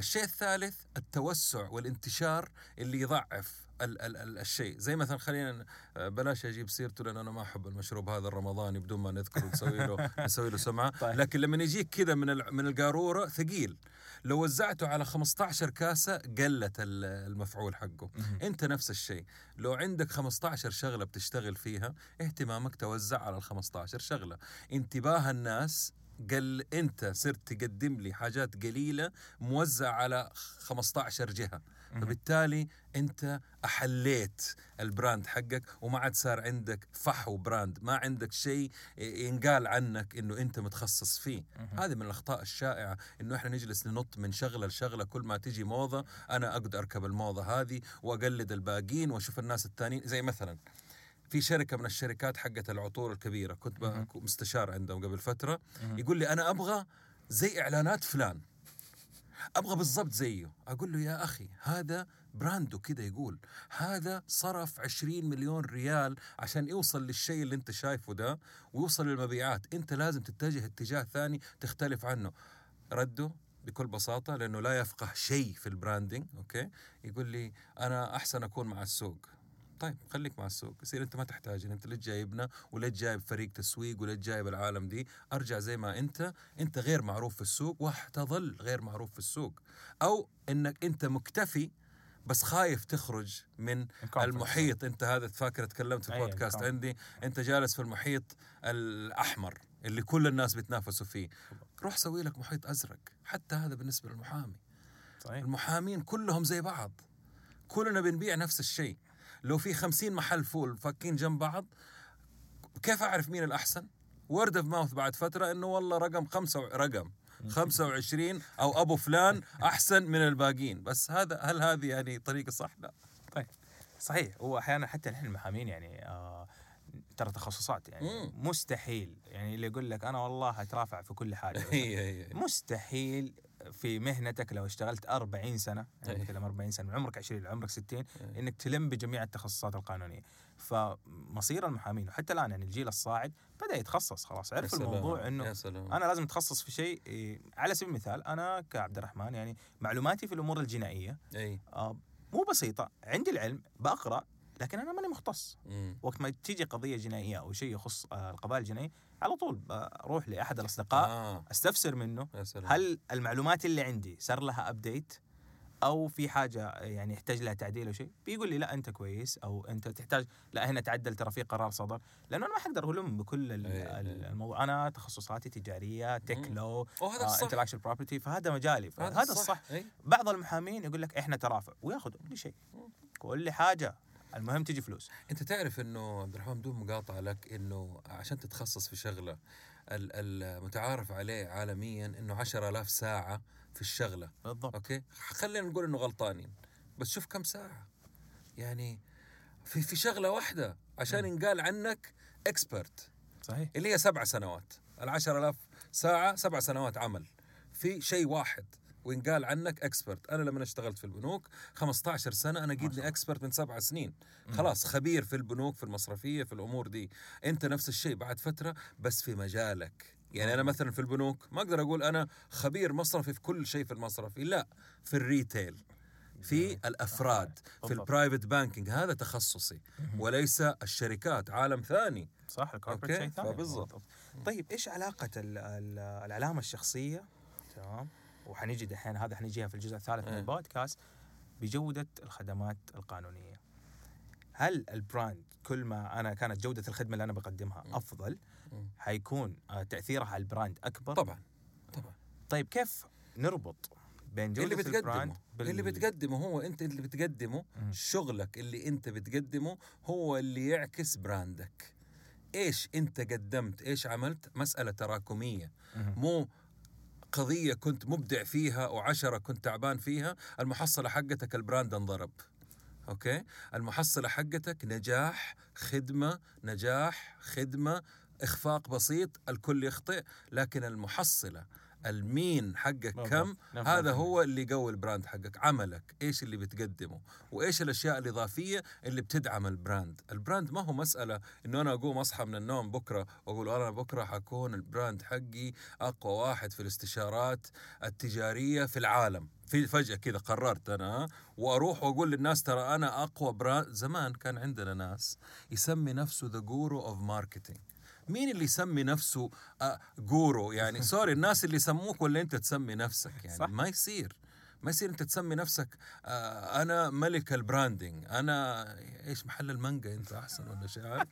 الشيء الثالث التوسع والانتشار اللي يضعف ال ال ال الشيء. زي مثلا خلينا آه، بلاش أجيب سيرته لأن أنا ما أحب المشروب هذا الرمضاني بدون ما نذكره نسوي له نسوي له سمعة. طيب. لكن لما يجيك كذا من ال- من القاروره ثقيل. لو وزعته على 15 كاسة قلت ال- المفعول حقه. أنت نفس الشيء. لو عندك 15 شغلة بتشتغل فيها اهتمامك توزع على ال 15 شغلة. انتباه الناس قل انت صرت تقدم لي حاجات قليلة موزع على 15 جهة. فبالتالي انت احليت ال brand حقك وما عاد صار عندك فحو brand ما عندك شيء ينقال عنك إنه انت متخصص فيه. هذه من الأخطاء الشائعة إنه إحنا نجلس ننط من شغلة لشغلة كل ما تجي موضة أنا أقدر أركب الموضة هذه وأقلد الباقيين وأشوف الناس الثانيين زي مثلا في شركة من الشركات حقت العطور الكبيرة كنت مستشار عندهم قبل فترة. يقول لي أنا أبغى زي إعلانات فلان. أبغى بالضبط زيه. أقول له يا أخي هذا brand وكده يقول هذا صرف 20 مليون ريال عشان يوصل للشيء اللي أنت شايفه ده ويوصل للمبيعات. أنت لازم تتجه اتجاه ثاني تختلف عنه. رده بكل بساطة لأنه لا يفقه شيء في ال branding okay؟ يقول لي أنا أحسن أكون مع السوق. طيب خليك مع السوق. يصير أنت ما تحتاج أنت ليش جايبنا؟ وليش جايب فريق تسويق؟ وليش جايب العالم دي؟ أرجع زي ما أنت. أنت غير معروف في السوق وحتظل غير معروف في السوق. أو إنك أنت مكتفي بس خايف تخرج من. المحيط. أنت هذا فاكر تكلمت في البودكاست. عندي. أنت جالس في المحيط الأحمر اللي كل الناس بيتنافسوا فيه. روح سوي لك محيط أزرق. حتى هذا بالنسبة للمحامي. صحيح. المحامين كلهم زي بعض. كلنا بنبيع نفس الشيء. لو في خمسين محل فول فاكين جنب بعض كيف أعرف مين الأحسن؟ word of mouth بعد فترة إنه والله رقم خمسة و... رقم 25 أو أبو فلان أحسن من الباقيين بس هذا هل هذه يعني طريقة صح؟ لا. طيب. صحيح. هو أحيانا حتى نحن المحامين يعني آه ترى تخصصات يعني مم. مستحيل. يعني اللي يقول لك أنا والله هترافع في كل حاجة. هي هي مستحيل في مهنتك لو اشتغلت 40 سنة يعني أي. نتكلم 40 سنة من عمرك 20 لعمرك 60 أي. إنك تلم بجميع التخصصات القانونية فمصير المحامين وحتى الآن يعني الجيل الصاعد بدأ يتخصص خلاص عرف الموضوع إنه أنا لازم أتخصص في شيء إيه، على سبيل المثال أنا كعبد الرحمن يعني معلوماتي في الأمور الجنائية أي آه، مو بسيطة عندي العلم بقرأ لكن أنا ماني مختص. مم. وقت ما تيجي قضية جنائية أو شيء يخص آه، القضايا الجنائيه على طول بروح لأحد الأصدقاء آه. أستفسر منه. هل المعلومات اللي عندي صار لها ابديت أو في حاجة يعني يحتاج لها تعديل أو شيء؟ بيقول لي لا أنت كويس أو أنت تحتاج لا هنا تعدل ترى في قرار صدر. لأنه أنا ما حقدر ألم بكل إيه، إيه. الموضوع أنا تخصصاتي تجارية تك. لو intellectual property فهذا مجالي هذا فهذا الصح أي. بعض المحامين يقول لك إحنا ترافع وياخذ كل شيء كل حاجة. المهم تجي فلوس. انت تعرف انه عبد الرحمن بدون مقاطعة لك انه عشان تتخصص في شغلة ال- المتعارف عليه عالميا انه 10000 ساعة في الشغلة. بالضبط. okay؟ خلينا نقول انه غلطانين. بس شوف كم ساعة. يعني في في شغلة واحدة عشان ينقال عنك expert صحيح. اللي هي سبع سنوات. العشر ألاف ساعة سبع سنوات عمل. في شيء واحد. وينقال عنك expert أنا لما اشتغلت في البنوك 15 سنة أنا قيدني expert من سبع سنين. خلاص خبير في البنوك في المصرفية في الأمور دي. أنت نفس الشيء بعد فترة بس في مجالك. يعني أنا مثلا في البنوك ما أقدر أقول أنا خبير مصرفي في كل شيء في المصرفي. لا في ال retail في الأفراد في بالضبط. ال private banking هذا تخصصي. وليس الشركات عالم ثاني. صح ال corporate شيء ثاني. فبالضبط. طيب إيش علاقة ال ال العلامه الشخصية؟ تمام. وحنيجي دحين هذا حنيجيها في الجزء الثالث من إيه. البودكاست بجودة الخدمات القانونية هل ال brand كل ما أنا كانت جودة الخدمة اللي أنا بقدمها مم. أفضل مم. حيكون آه، تاثيرها على ال brand أكبر طبعا طبعا طيب كيف نربط بين جودة اللي بتقدمه ال brand بال- اللي بتقدمه هو أنت اللي بتقدمه. شغلك اللي أنت بتقدمه هو اللي يعكس brand ك إيش أنت قدمت إيش عملت مسألة تراكمية مهم. مو قضية كنت مبدع فيها وعشرة كنت تعبان فيها المحصلة حقتك ال brand انضرب. okay؟ المحصلة حقتك نجاح خدمة نجاح خدمة إخفاق بسيط الكل يخطئ لكن المحصلة ال mean حقك بالضبط. كم؟ نفس هذا. هو اللي يقوي ال brand حقك. عملك إيش اللي بتقدمه؟ وإيش الأشياء الإضافية اللي بتدعم ال brand؟ ال brand ما هو مسألة إنه أنا أقوم أصحى من النوم بكرة واقول أنا بكرة حكون ال brand حقي أقوى واحد في الاستشارات التجارية في العالم. في فجأة كذا قررت أنا وأروح وأقول للناس ترى أنا أقوى brand زمان كان عندنا ناس يسمي نفسه the guru of marketing مين اللي يسمي نفسه آه guru يعني sorry الناس اللي يسموك ولا انت تسمي نفسك يعني صح. ما يصير ما يصير انت تسمي نفسك آه أنا ملك ال branding أنا إيش محل المانجا أنت أحسن ولا شيء عارف؟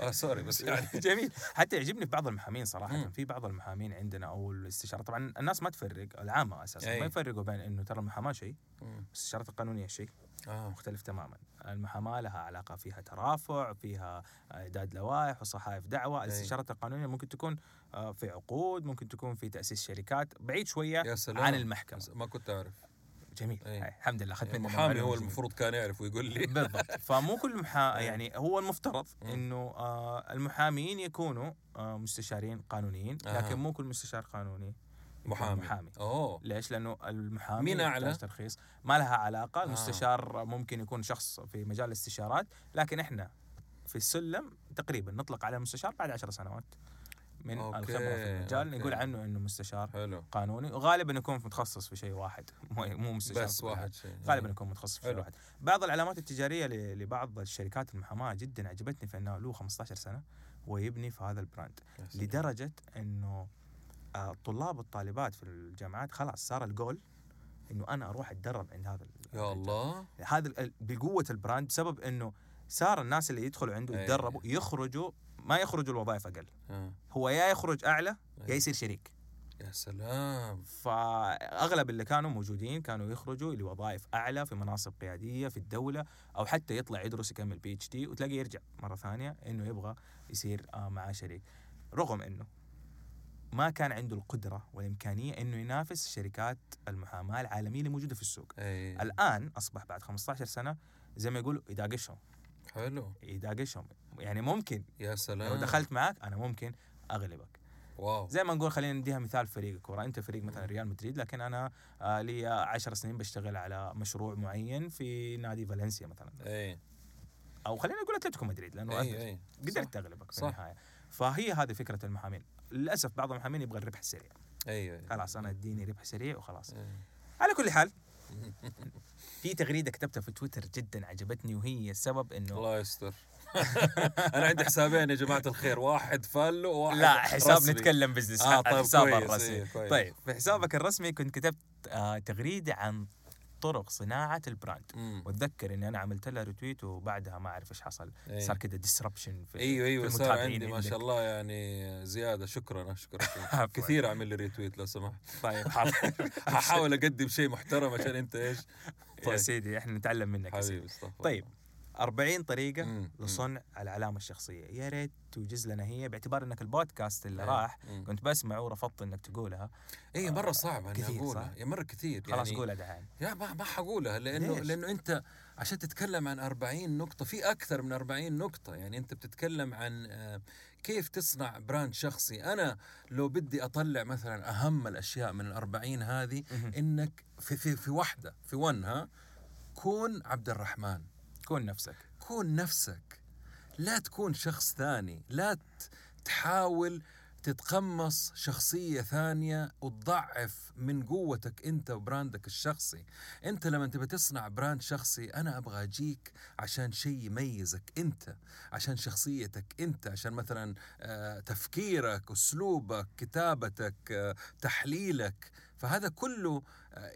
آه sorry بس يعني جميل حتى يعجبني في بعض المحامين صراحة مم. في بعض المحامين عندنا أو الاستشارات طبعا الناس ما تفرق العامة أساسا. ما يفرقوا بين إنه ترى المحاماة شيء. الاستشارات القانونية شيء آه مختلف تماما. المحاماة لها علاقة فيها ترافع فيها إعداد لوائح وصحائف دعوة. الاستشارات القانونية ممكن تكون آه، في عقود ممكن تكون في تأسيس شركات. بعيد شوية يا سلام. عن المحكمة. ما كنت أعرف. جميل. أي. هاي، الحمد لله. اخذت مني المحامي معلومة هو. المفروض كان يعرف ويقول لي. بالضبط. فمو كل محا... إيه. يعني هو المفترض. إنه آه المحامين يكونوا آه مستشارين قانونيين. لكن مو كل مستشار قانوني. محامي محامي أوه ليش؟ لأنه المحامي مين؟ يحتاج ترخيص ما لها علاقة آه. المستشار ممكن يكون شخص في مجال الاستشارات لكن إحنا في السلم تقريبا نطلق على المستشار بعد عشر سنوات من okay، الخبرة في المجال okay. نقول عنه إنه مستشار حلو قانوني وغالبا يكون متخصص في شيء واحد مو مستشار بس. واحد شيء غالبا يكون متخصص في شيء. واحد بعض العلامات التجارية لبعض الشركات المحاماة جدا عجبتني في إنه له 15 سنة ويبني في هذا ال brand. لدرجة إنه الطلاب والطالبات في الجامعات خلاص صار الجول إنه أنا أروح أتدرب عند هذا يا الله هذا بقوة ال brand بسبب إنه صار الناس اللي يدخلوا عنده أي. يتدربوا يخرجوا ما يخرجوا الوظائف أقل آه. هو يا يخرج أعلى يا أي. يصير شريك يا سلام فأغلب اللي كانوا موجودين كانوا يخرجوا لوظائف أعلى في مناصب قيادية في الدولة أو حتى يطلع يدرس يكمل PhD وتلاقيه يرجع مرة ثانية إنه يبغى يصير آه، معاه شريك رغم إنه ما كان عنده القدرة والإمكانية إنه ينافس شركات المحاماة العالمية اللي موجودة في السوق. اي الآن أصبح بعد 15 سنة زي ما يقولوا يداقشهم. حلو. يداقشهم. يعني ممكن. يا سلام. لو دخلت معك أنا ممكن أغلبك. واو. زي ما نقول خلينا نديها مثال فريق الكوره أنت فريق مثلا ريال مدريد لكن أنا آه لي 10 سنين بشتغل على مشروع معين في نادي فالنسيا مثلا. اي أو خلينا نقول أتلتيكو مدريد لأنه اي أنت اي قدرت تغلبك في صح. النهاية. فهي هذه فكرة المحامين. للأسف بعض المحامين يبغى الربح السريع أيوه خلاص أنا أديني ربح سريع وخلاص إيه. على كل حال في تغريدة كتبتها في تويتر جدا عجبتني وهي السبب إنه الله يستر أنا عندي حسابين يا جماعة الخير واحد follow وواحد لا حساب رسمي. نتكلم business آه طيب كويس الرسمي إيه. طيب في حسابك الرسمي كنت كتبت آه تغريدة عن طرق صناعة ال brand مم. وأتذكر إني أنا عملت لها retweet وبعدها ما أعرف إيش حصل إيه. صار كذا disruption في إيوه إيوه في صار عندي ما. شاء الله يعني زيادة شكرا عفواً. كثير اعمل لي retweet لو سمحت طيب حاضر ححاول أقدم شيء محترم عشان أنت إيش يا طيب. سيدي إحنا نتعلم منك يا سيدي حبيبي طيب 40 طريقة مم. مم. لصنع العلامة الشخصية يا ريت توجز لنا هي باعتبار إنك البودكاست اللي إيه. راح مم. كنت بسمعه ورفضت إنك تقولها اي مرة صعب اني أقولها؟ يا مرة كثير خلاص يعني قولها دحين يا ما ما حقولها لأنه ليش؟ لأنه أنت عشان تتكلم عن 40 نقطة في أكثر من 40 نقطة يعني أنت بتتكلم عن آه، كيف تصنع براند شخصي أنا لو بدي أطلع مثلا أهم الأشياء من الأربعين هذه مهم. إنك في, في, في واحدة في ون ها كون عبد الرحمن كون نفسك. كون نفسك. لا تكون شخص ثاني. لا تحاول تتقمص شخصية ثانية وتضعف من قوتك أنت و brandك الشخصي. أنت لما تبي تصنع brand شخصي أنا أبغى أجيك عشان شيء يميزك أنت عشان شخصيتك أنت عشان مثلا آه، تفكيرك أسلوبك كتابتك آه، تحليلك. فهذا كله آه،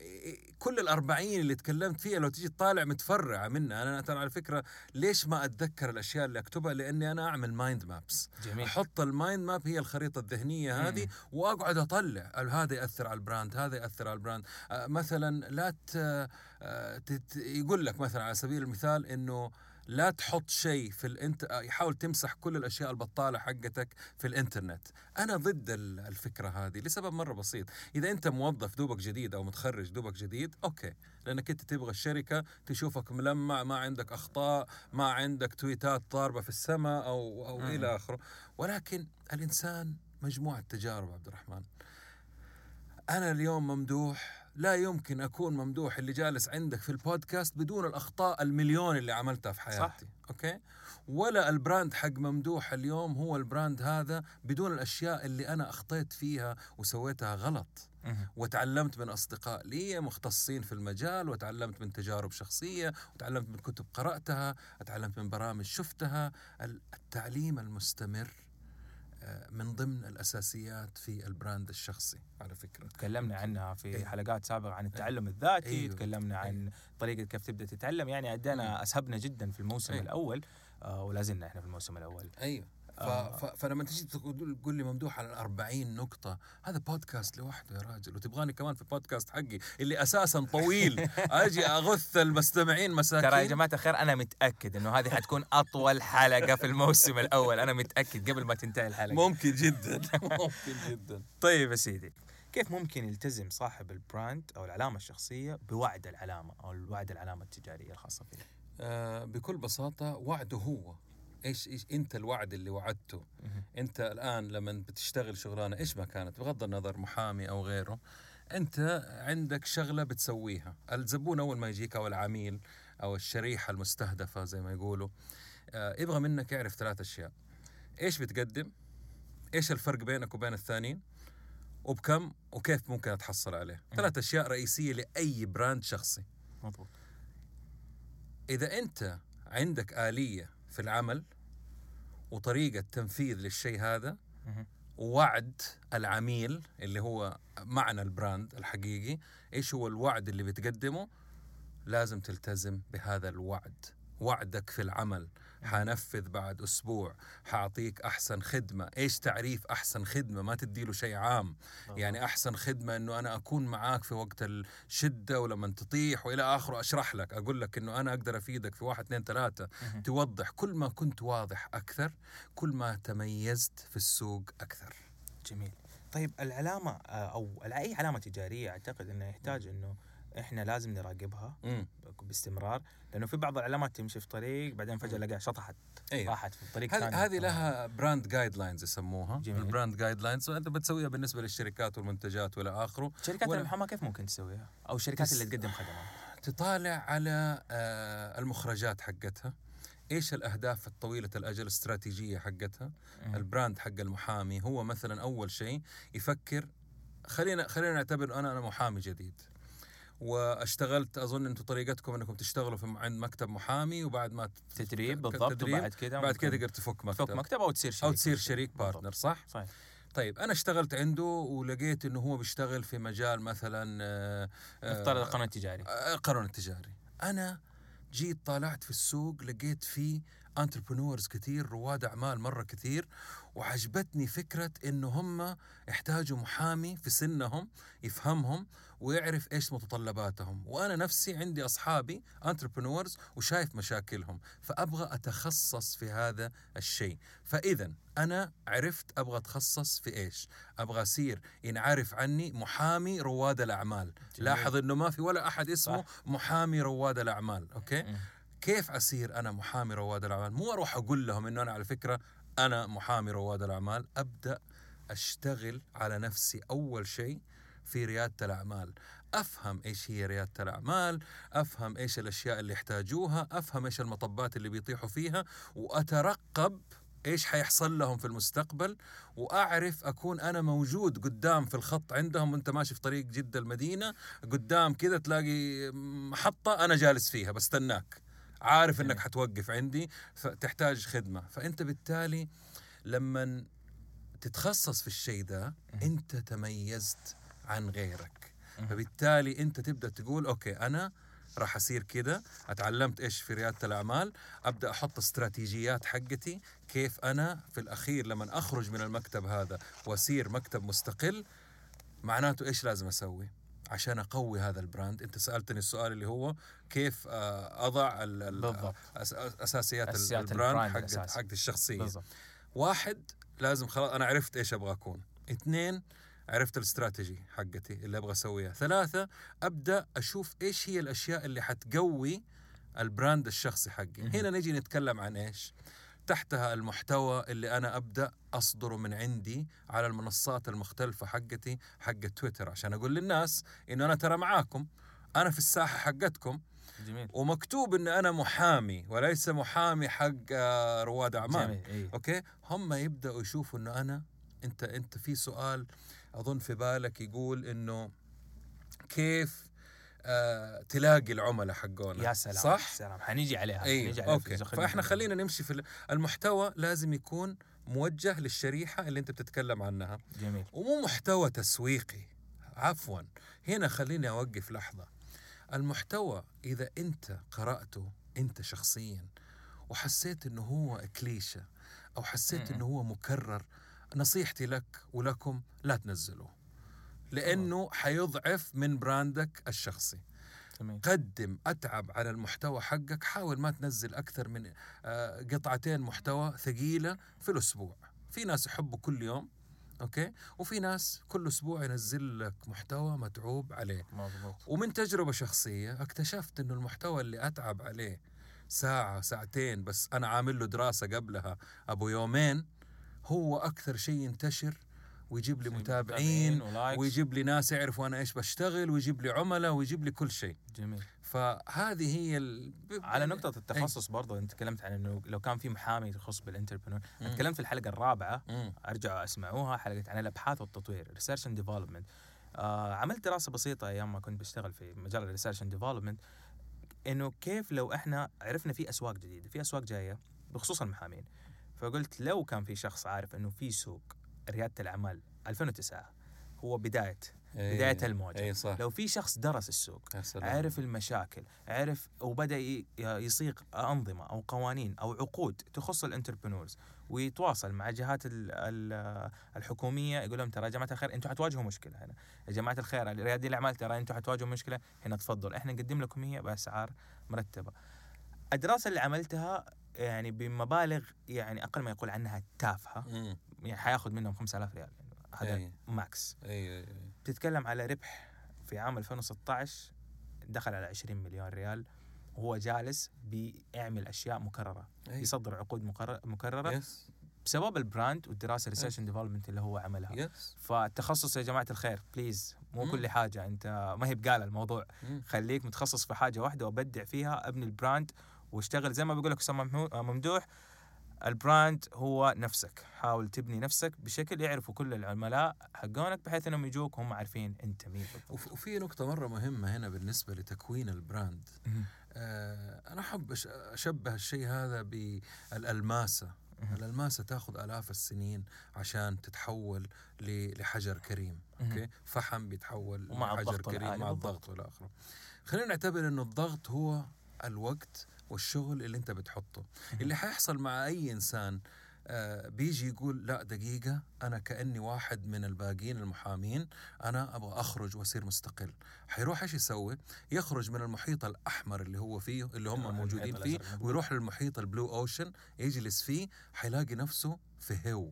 كل الأربعين اللي تكلمت فيها لو تيجي تطالع متفرعة منها. أنا ترى على فكرة ليش ما أتذكر الأشياء اللي أكتبها؟ لأني أنا أعمل mind maps جميل. أحط ال mind map هي الخريطة الذهنية هذه مم. وأقعد أطلع. هذا يأثر على ال brand هذا يأثر على ال brand آه، مثلا لا ت... آه، تت... يقول لك مثلا على سبيل المثال إنه لا تحط شيء في الإنترنت حاول تمسح كل الأشياء البطالة حقتك في الإنترنت. أنا ضد ال- الفكرة هذه لسبب مرة بسيط. إذا أنت موظف دوبك جديد أو متخرج دوبك جديد okay. لأنك أنت تبغى الشركة تشوفك ملمع ما عندك أخطاء ما عندك tweetات ضاربه في السماء أو أو. إلى آخره. ولكن الإنسان مجموعة تجارب عبد الرحمن. أنا اليوم ممدوح لا يمكن أكون ممدوح اللي جالس عندك في البودكاست بدون الأخطاء المليون اللي عملتها في حياتي صح. okay ولا ال brand حق ممدوح اليوم هو ال brand هذا بدون الأشياء اللي أنا أخطيت فيها وسويتها غلط. وتعلمت من أصدقاء لي مختصين في المجال وتعلمت من تجارب شخصية وتعلمت من كتب قرأتها تعلمت من برامج شفتها ال- التعليم المستمر من ضمن الأساسيات في البراند الشخصي على فكرة تكلمنا عنها في أيوه. حلقات سابقة عن التعلم الذاتي أيوه. تكلمنا عن طريقة كيف تبدأ تتعلم يعني أدينا أسهبنا جدا في الموسم أيوه. الأول آه ولا زلنا إحنا في الموسم الأول أيوه. آه. ف... فلما تجي تقول لي ممدوح على 40 نقطة هذا بودكاست لوحده يا راجل وتبغاني كمان في البودكاست حقي اللي أساسا طويل. أجي أغث المستمعين مساكين. ترى يا جماعة الخير أنا متأكد إنه هذه حتكون أطول حلقة في الموسم الأول. أنا متأكد قبل ما تنتهي الحلقة. ممكن جدا. ممكن جدا. طيب يا سيدي كيف ممكن يلتزم صاحب البراند أو العلامة الشخصية بوعد العلامة أو الوعد العلامة التجارية الخاصة فيه آه بكل بساطة وعده هو. إيش إيش أنت الوعد اللي وعدته. أنت الآن لما بتشتغل شغلانة إيش ما كانت؟ بغض النظر محامي أو غيره أنت عندك شغلة بتسويها. الزبون أول ما يجيك أو العميل أو الشريحة المستهدفة زي ما يقولوا آه يبغى منك يعرف ثلاث أشياء. إيش بتقدم؟ إيش الفرق بينك وبين الثانيين؟ وبكم؟ وكيف ممكن أتحصل عليه؟ ثلاث أشياء رئيسية لأي براند شخصي. مضبوط. إذا أنت عندك آلية في العمل وطريقة تنفيذ للشيء هذا. ووعد العميل اللي هو معنى البراند الحقيقي إيش هو الوعد اللي بتقدمه؟ لازم تلتزم بهذا الوعد. وعدك في العمل. حنفذ بعد أسبوع. حأعطيك أحسن خدمة. إيش تعريف أحسن خدمة؟ ما تديله شيء عام. يعني أحسن خدمة إنه أنا أكون معاك في وقت الشدة ولما تطيح وإلى آخره أشرح لك. أقول لك إنه أنا أقدر أفيدك في واحد اثنين ثلاثة. مهم. توضح كل ما كنت واضح أكثر كل ما تميزت في السوق أكثر. جميل. طيب العلامة آه، أو أي علامة تجارية أعتقد أنه يحتاج أنه إحنا لازم نراقبها باستمرار لأنه في بعض العلامات تمشي في طريق بعدين فجأة الاقيها شطحت أيوه راحت في طريق هذه ثاني. هذه لها brand guidelines يسموها. جميل. ال brand guidelines انت بتسويها بالنسبة للشركات والمنتجات وإلى آخره. شركات ولا- المحاماة كيف ممكن تسويها؟ أو الشركات اللي تقدم خدمات. تطالع على آه، المخرجات حقتها. إيش الأهداف الطويلة الأجل الاستراتيجية حقتها. ال brand حق المحامي هو مثلا أول شيء يفكر خلينا خلينا نعتبر أنا أنا محامي جديد. واشتغلت أظن أنتم طريقتكم إنكم تشتغلوا في عند مكتب محامي وبعد ما تدريب بالضبط تدريب، وبعد كده بعد ممكن تقدر تفك مكتب. تفك مكتب أو تصير شريك أو تصير شريك. partner صح؟ صحيح. طيب أنا اشتغلت عنده ولقيت إنه هو بيشتغل في مجال مثلا آه، آه، نفترض القانون التجاري. آه، القانون التجاري. أنا جيت طالعت في السوق لقيت في entrepreneurs كثير رواد أعمال مرة كثير وعجبتني فكرة إنه هم يحتاجوا محامي في سنهم يفهمهم ويعرف إيش متطلباتهم. وأنا نفسي عندي أصحابي entrepreneurs وشايف مشاكلهم فأبغى أتخصص في هذا الشيء. فاذا أنا عرفت أبغى أتخصص في إيش. أبغى أصير ينعرف عني محامي رواد الأعمال. جميل. لاحظ إنه ما في ولا أحد اسمه صح. محامي رواد الأعمال أوكي؟ مم. كيف أصير أنا محامي رواد الأعمال؟ مو أروح أقول لهم إنه أنا على فكرة أنا محامي رواد الأعمال. أبدأ أشتغل على نفسي أول شيء في ريادة الأعمال. أفهم إيش هي ريادة الأعمال أفهم إيش الأشياء اللي يحتاجوها أفهم إيش المطبات اللي بيطيحوا فيها وأترقب إيش حيحصل لهم في المستقبل وأعرف أكون أنا موجود قدام في الخط عندهم وأنت ماشي في طريق جده المدينة قدام كذا تلاقي محطة أنا جالس فيها بستناك. عارف إنك. حتوقف عندي فتحتاج خدمة. فأنت بالتالي لما تتخصص في الشيء ده أنت تميزت عن غيرك. فبالتالي انت تبدأ تقول أوكي أنا راح أصير كده اتعلمت إيش في ريادة الأعمال أبدأ أحط استراتيجيات حقتي كيف أنا في الأخير لما أخرج من المكتب هذا وأصير مكتب مستقل معناته إيش لازم أسوي عشان أقوي هذا ال brand أنت سألتني السؤال اللي هو كيف آه، أضع ال- ال- بالضبط. أس- أساسيات ال brand الأساسي. حقت الشخصية بالضبط واحد لازم خلاص أنا عرفت إيش أبغى اكون اثنين عرفت الاستراتيجي حقتي اللي أبغى أسويها. ثلاثة أبدأ أشوف إيش هي الأشياء اللي حتقوي ال brand الشخصي حقي. هنا نجي نتكلم عن إيش؟ تحتها المحتوى اللي أنا أبدأ أصدره من عندي على المنصات المختلفة حقتي حق تويتر. عشان أقول للناس إنه أنا ترى معاكم أنا في الساحة حقتكم. جميل. ومكتوب إن أنا محامي وليس محامي حق آه، رواد أعمال. جميل إيه. okay؟ هم يبدأوا يشوفوا إنه أنا أنت أنت في سؤال أظن في بالك يقول إنه كيف آه تلاقي العملاء حقونا. يا سلام صح؟ سلام. حنيجي عليها اي حنيجي عليها أوكي. فإحنا. خلينا نمشي في ال- المحتوى لازم يكون موجه للشريحة اللي أنت بتتكلم عنها. جميل. ومو محتوى تسويقي. عفوا. هنا خليني أوقف لحظة. المحتوى إذا أنت قرأته أنت شخصيا وحسيت إنه هو كليشة أو حسيت. إنه هو مكرر نصيحتي لك ولكم لا تنزلوه لأنه حيضعف من brandك الشخصي. جميل قدم أتعب على المحتوى حقك حاول ما تنزل أكثر من آه، قطعتين محتوى ثقيلة في الأسبوع. في ناس يحبوا كل يوم okay؟ وفي ناس كل أسبوع ينزل لك محتوى متعوب عليه. مضبوط. ومن تجربة شخصية اكتشفت إنه المحتوى اللي أتعب عليه ساعة ساعتين بس أنا عامل له دراسة قبلها أبو يومين هو أكثر شيء ينتشر ويجيب لي متابعين. ويجيب لي ناس يعرفوا أنا إيش بشتغل ويجيب لي عملاء ويجيب لي كل شيء جميل فهذه هي ال... على نقطة التخصص برضو أنت تكلمت عن إنه لو كان في محامي يخص بال entrepreneur. أنا تكلمت في الحلقة الرابعة مم. ارجعوا أسمعوها حلقة عن الأبحاث والتطوير research and development عملت دراسة بسيطة أيام ما كنت بشتغل في مجال ال research and development إنه كيف لو إحنا عرفنا في أسواق جديدة في أسواق جاية بخصوص المحامين فقلت لو كان في شخص عارف إنه في سوق ريادة الأعمال 2009 هو بداية بداية الموجة. اي صح. لو في شخص درس السوق. عرف المشاكل عرف وبدأ يصيغ أنظمة أو قوانين أو عقود تخص الانتربرنورز ويتواصل مع الجهات ال- ال- الحكومية يقول لهم ترى يا جماعة الخير أنتم حتواجهوا مشكلة هنا. يا جماعة الخير ريادي الأعمال ترى أنتم حتواجهوا مشكلة؟ هنا تفضل. إحنا نقدم لكم هي بأسعار مرتبة. الدراسه اللي عملتها يعني بمبالغ يعني أقل ما يقول عنها تافهة. مم. يعني حياخذ منهم 5000 ريال. يعني هذا إيه. max. أي أي بتتكلم على ربح في عام 2016 دخل على 20 مليون ريال. وهو جالس بيعمل أشياء مكررة أي. يصدر عقود مكرر- مكررة yes بسبب ال brand والدراسة research and development اللي هو عملها. yes فالتخصص يا جماعة الخير please مو مم. كل حاجة أنت ما هي بقالة الموضوع. مم. خليك متخصص في حاجة واحدة وبدع فيها ابني ال brand واشتغل زي ما بيقول لك أسامة آه، ممدوح ال brand هو نفسك حاول تبني نفسك بشكل يعرفوا كل العملاء حقونك بحيث إنهم يجوك هم عارفين أنت مين بالضبط. وف- وفي نقطة مرة مهمة هنا بالنسبة لتكوين ال brand. آه أنا أحب أش- أشبه الشيء هذا بالألماسة مهم. الألماسة تأخذ آلاف السنين عشان تتحول لحجر كريم. okay فحم بيتحول لحجر كريم مع. الضغط والى آخره خلينا نعتبر إنه الضغط هو الوقت والشغل اللي أنت بتحطه. اللي حيحصل مع أي إنسان آه، بيجي يقول لا دقيقة أنا كأني واحد من الباقيين المحامين أنا أبغى أخرج وأصير مستقل. حيروح إيش يسوي؟ يخرج من المحيط الأحمر اللي هو فيه اللي هم آه، موجودين فيه. ويروح للمحيط البلو أوشن يجلس فيه حيلاقي نفسه في هو.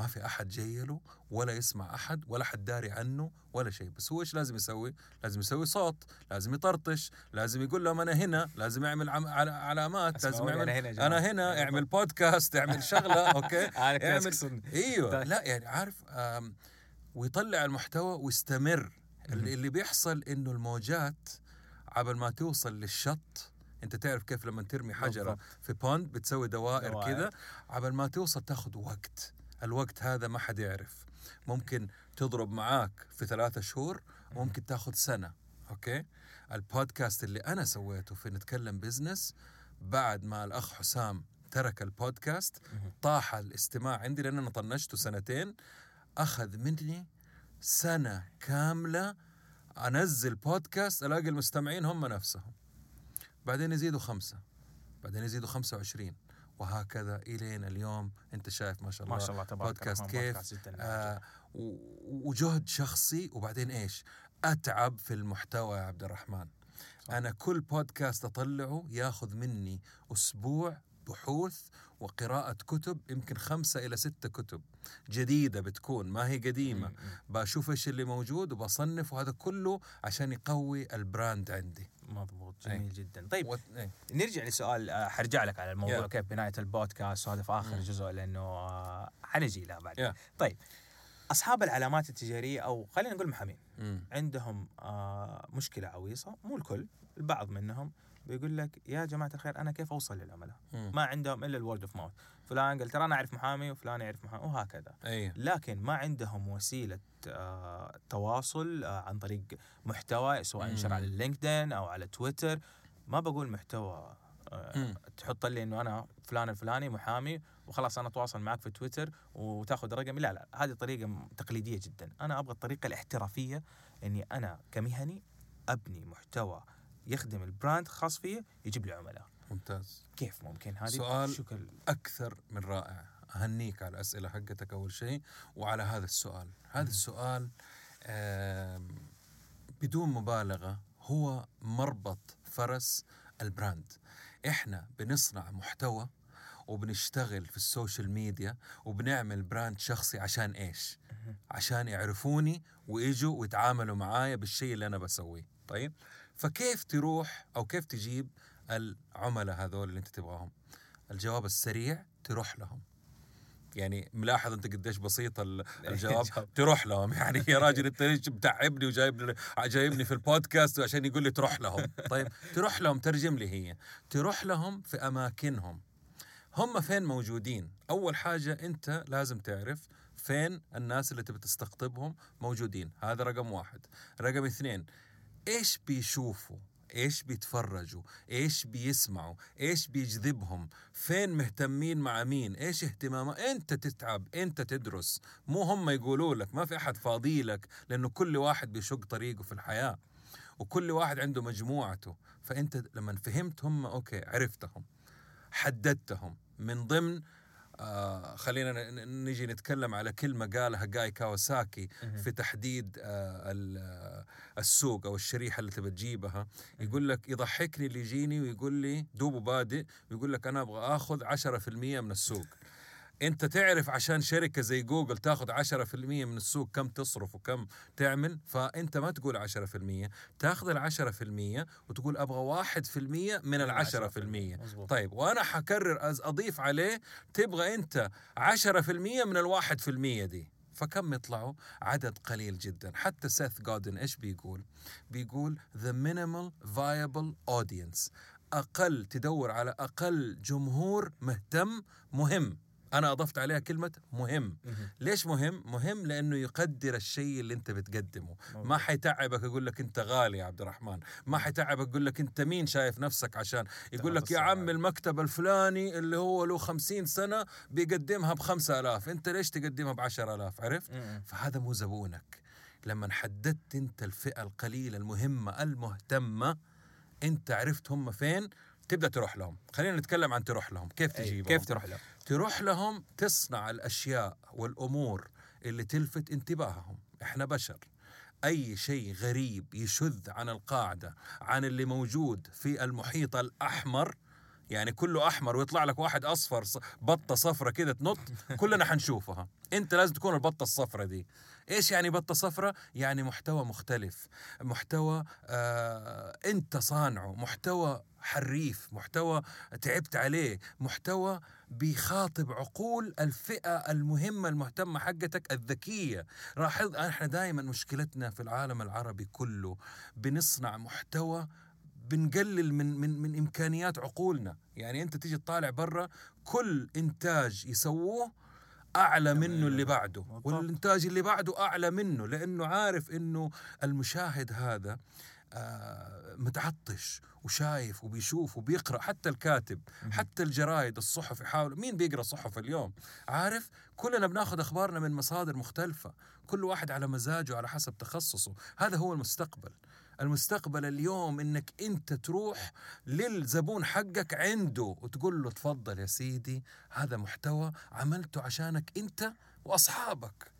ما في أحد جاي له ولا يسمع أحد ولا حد داري عنه ولا شيء. بس هو إيش لازم يسوي؟ لازم يسوي صوت لازم يطرطش لازم يقول لهم أنا هنا لازم يعمل عم... عل- علامات لازم يعمل أنا هنا. أنا هنا. اعمل بودكاست اعمل أنا كده اعمل- أيوه. طيب. لا يعني عارف آم، ويطلع المحتوى ويستمر. اللي, اللي بيحصل إنه الموجات عبل ما توصل للشط أنت تعرف كيف لما ترمي حجرة بالضبط. في بوند بتسوي دوائر, دوائر. كذا عبل ما توصل تاخذ وقت. الوقت هذا ما حد يعرف. ممكن تضرب معاك في ثلاثة شهور ممكن تاخذ سنة okay؟ البودكاست اللي أنا سويته في نتكلم business بعد ما الأخ حسام ترك البودكاست. طاح الاستماع عندي لأن أنا طنشته سنتين أخذ مني سنة كاملة أنزل بودكاست ألاقي المستمعين هم نفسهم. بعدين يزيدوا خمسة بعدين يزيدوا 25 وهكذا الين اليوم. أنت شايف ما شاء الله ما شاء الله تبارك بودكاست كيف؟ بودكاست آه و- وجهد شخصي وبعدين إيش؟ أتعب في المحتوى يا عبد الرحمن. صح. أنا كل بودكاست أطلعه ياخذ مني أسبوع بحوث وقراءة كتب يمكن خمسة إلى ستة كتب جديدة بتكون ما هي قديمة م- م. بشوف إيش اللي موجود وبصنف وهذا كله عشان يقوي البراند عندي مضبوط أي. جميل جدا طيب what- إيه. نرجع لسؤال آه، حرجع لك على الموضوع يلا. كيف بناية البودكاست وهذا في آخر مم. جزء لأنه آه، حنجي لها بعد يلا. طيب أصحاب العلامات التجارية أو خلينا نقول محامين. عندهم آه مشكلة عويصة مو الكل البعض منهم بيقول لك يا جماعة الخير أنا كيف أوصل للعملاء. ما عندهم إلا ال word of mouth فلان قال ترى أنا أعرف محامي وفلان يعرف محامي. وهكذا. أي. لكن ما عندهم وسيلة آه تواصل آه عن طريق محتوى سواء. ينشر على اللينكدين أو على تويتر. ما بقول محتوى آه مم. تحط لي إنه أنا فلان الفلاني محامي وخلاص أنا أتواصل معك في تويتر وتاخذ رقمي لا لا هذه طريقة تقليدية جدا. أنا أبغى الطريقة الاحترافية إني أنا كمهني أبني محتوى يخدم ال brand خاص فيه يجيب لي عملاء. ممتاز. كيف ممكن؟ هذه سؤال شكل. أكثر من رائع. أهنيك على الأسئلة حقتك أول شيء وعلى هذا السؤال. هذا السؤال آم، بدون مبالغة هو مربط فرس ال brand. إحنا بنصنع محتوى وبنشتغل في السوشيال ميديا وبنعمل brand شخصي عشان إيش؟ عشان يعرفوني ويجوا ويتعاملوا معايا بالشيء اللي أنا بسويه. طيب؟ فكيف تروح أو كيف تجيب العملاء هذول اللي أنت تبغاهم؟ الجواب السريع تروح لهم. يعني ملاحظ أنت قديش بسيط ال- الجواب. تروح لهم. يعني يا راجل أنت ليش متعبني وجايبني جايبني في البودكاست عشان يقول لي تروح لهم؟ طيب تروح لهم ترجم لي هي. تروح لهم في أماكنهم. هم فين موجودين؟ أول حاجة أنت لازم تعرف فين الناس اللي تبي تستقطبهم موجودين. هذا رقم واحد. رقم اثنين إيش بيشوفوا؟ إيش بيتفرجوا؟ إيش بيسمعوا؟ إيش بيجذبهم؟ فين مهتمين مع مين؟ إيش اهتمامات؟ إنت تتعب إنت تدرس. مو هم يقولوا لك ما في أحد فاضي لك لأنه كل واحد بيشق طريقه في الحياة وكل واحد عنده مجموعته. فإنت لما فهمت هم أوكي عرفتهم حددتهم. من ضمن آه خلينا نجي نتكلم على كلمة قالها جاي كاواساكي في تحديد آه آه، السوق أو الشريحة اللي تبى تجيبها. يقول لك يضحكني اللي يجيني ويقول لي دوبه بادئ ويقول لك أنا أبغى أخذ 10% من السوق. أنت تعرف عشان شركة زي جوجل تاخذ 10% من السوق كم تصرف وكم تعمل فأنت ما تقول 10% تاخذ ال 10% وتقول أبغى 1% من ال 10% مظبوط. طيب وأنا حكرر أضيف عليه تبغى أنت 10% من الواحد في المية دي. فكم يطلعوا؟ عدد قليل جدا. حتى سيث جودن إيش بيقول؟ بيقول the minimal viable audience أقل تدور على أقل جمهور مهتم مهم. أنا أضفت عليها كلمة مهم. ليش مهم؟ مهم لأنه يقدر الشيء اللي أنت بتقدمه. ما. حيتعبك يقول لك أنت غالي يا عبد الرحمن. ما حيتعبك يقول لك أنت مين شايف نفسك عشان؟ يقول لك يا. عم المكتب الفلاني اللي هو له خمسين سنة بيقدمها بخمسة ألاف. أنت ليش تقدمها بعشر ألاف؟ عرفت؟ مم. فهذا مو زبونك. لما حددت أنت الفئة القليلة المهمة المهتمة أنت عرفت هم فين؟ تبدأ تروح لهم. خلينا نتكلم عن تروح لهم. كيف أي، تجيبهم؟ كيف تروح له؟ تروح لهم تصنع الأشياء والأمور اللي تلفت انتباههم. إحنا بشر. أي شيء غريب يشذ عن القاعدة عن اللي موجود في المحيط الأحمر يعني كله أحمر ويطلع لك واحد أصفر بطة صفرة كده تنط كلنا حنشوفها. أنت لازم تكون البطة الصفرة دي. إيش يعني بطة صفرة؟ يعني محتوى مختلف محتوى آه أنت صانعه محتوى حريف محتوى تعبت عليه محتوى بيخاطب عقول الفئة المهمة المهتمة حقتك الذكية. لاحظ إحنا دائما مشكلتنا في العالم العربي كله بنصنع محتوى بنقلل من من من إمكانيات عقولنا. يعني أنت تيجي تطالع برا كل إنتاج يسووه أعلى منه اللي بعده. والإنتاج اللي بعده أعلى منه لأنه عارف إنه المشاهد هذا متعطش وشايف وبيشوف وبيقرأ. حتى الكاتب. حتى الجرايد الصحف يحاولوا مين بيقرأ صحف اليوم؟ عارف؟ كلنا بناخذ أخبارنا من مصادر مختلفة. كل واحد على مزاجه على حسب تخصصه. هذا هو المستقبل. المستقبل اليوم إنك أنت تروح للزبون حقك عنده وتقول له تفضل يا سيدي هذا محتوى عملته عشانك أنت وأصحابك.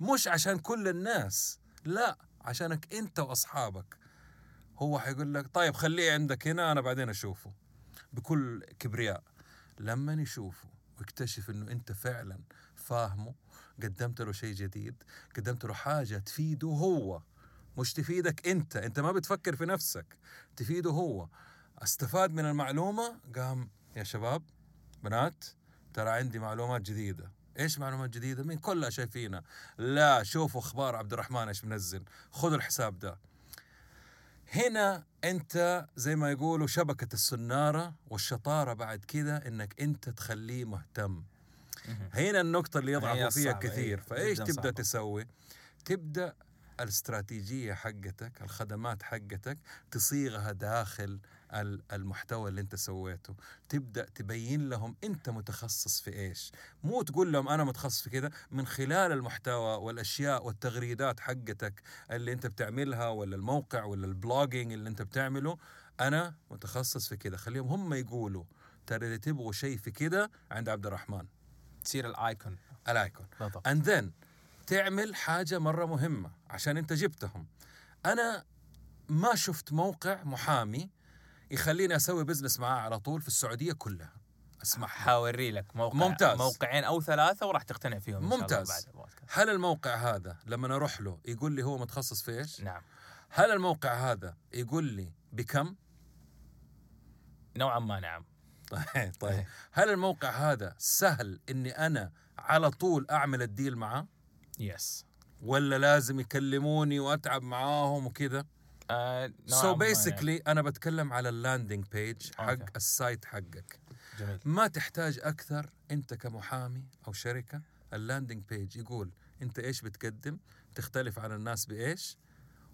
مش عشان كل الناس لا عشانك أنت وأصحابك. هو حيقول لك طيب خليه عندك هنا أنا بعدين أشوفه. بكل كبرياء. لما يشوفه ويكتشف إنه أنت فعلا فاهمه قدمت له شيء جديد قدمت له حاجة تفيده هو مش تفيدك أنت. أنت ما بتفكر في نفسك تفيده هو. استفاد من المعلومة؟ قام يا شباب بنات ترى عندي معلومات جديدة. إيش معلومات جديدة؟ مين كلها شايفينها. لا شوفوا أخبار عبد الرحمن إيش منزل. خذوا الحساب ده. هنا أنت زي ما يقولوا شبكة السنارة والشطارة بعد كده إنك أنت تخليه مهتم. هنا النقطة اللي يضعفوا فيها كثير فإيش تبدأ صعبة. تسوي؟ تبدأ الاستراتيجية حقتك الخدمات حقتك تصيغها داخل المحتوى اللي انت سويته. تبدأ تبين لهم انت متخصص في إيش. مو تقول لهم أنا متخصص في كذا من خلال المحتوى والأشياء والتغريدات حقتك اللي انت بتعملها ولا الموقع ولا ال blogging اللي انت بتعمله أنا متخصص في كذا خليهم هم يقولوا. ترى إذا تبغوا شيء في كذا عند عبد الرحمن. تصير ال icon. ال icon. بالضبط. And then تعمل حاجة مرة مهمة عشان انت جبتهم. أنا ما شفت موقع محامي يخليني أسوي business معاه على طول في السعودية كلها اسمح لي. حاوري لك موقع ممتاز. موقعين أو ثلاثة وراح تقتنع فيهم ممتاز. هل الموقع هذا لما أروح له يقول لي هو متخصص في إيش؟ نعم هل الموقع هذا يقول لي بكم؟ نوعا ما نعم طيب طيب إيه. هل الموقع هذا سهل إني أنا على طول أعمل ال deal معاه؟ yes ولا لازم يكلموني وأتعب معاهم وكذا؟ so basically أنا بتكلم على ال landing page حق okay. ال site حقك يعني. جميل ما تحتاج أكثر أنت كمحامي أو شركة ال landing page يقول أنت إيش بتقدم تختلف عن الناس بإيش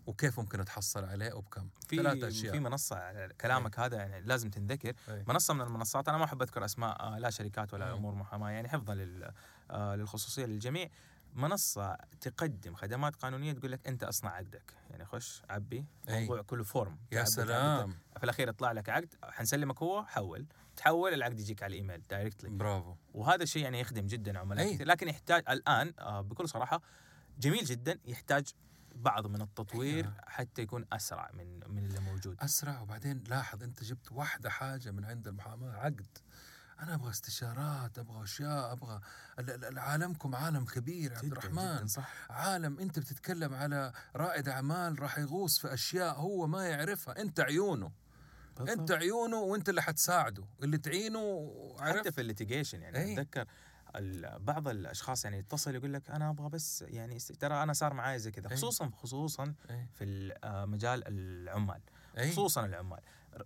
وكيف ممكن تحصل عليه وبكم ثلاث في أشياء في منصة كلامك هذا يعني لازم تنذكر أي. منصة من المنصات أنا ما أحب أذكر أسماء آه، لا شركات ولا مم. أمور محاماة يعني حفظا لل آه، للخصوصية للجميع منصة تقدم خدمات قانونية تقول لك أنت أصنع عقدك. يعني خش عبي أي. الموضوع كله form يا سلام. في الأخير يطلع لك عقد حنسلمك هو حول. تحول العقد يجيك على الإيميل دايركتلي برافو. وهذا الشيء يعني يخدم جدا عملاء. كثير. لكن يحتاج الآن آه، بكل صراحة جميل جدا يحتاج بعض من التطوير أيوة. حتى يكون أسرع من من اللي موجود. أسرع. وبعدين لاحظ أنت جبت واحدة حاجة من عند المحاماة عقد. أنا أبغى استشارات أبغى أشياء أبغى ال- ال- عالمكم عالم كبير عبد الرحمن جداً صح عالم أنت بتتكلم على رائد أعمال راح يغوص في أشياء هو ما يعرفها أنت عيونه أنت عيونه وأنت اللي حتساعده اللي تعينه حتى عرفت في ال litigation يعني أي. أتذكر بعض الأشخاص يعني يتصل يقول لك أنا أبغى بس يعني ترى أنا صار معي زي كذا أي. خصوصا خصوصا أي. في آه، مجال العمال أي. خصوصا العمال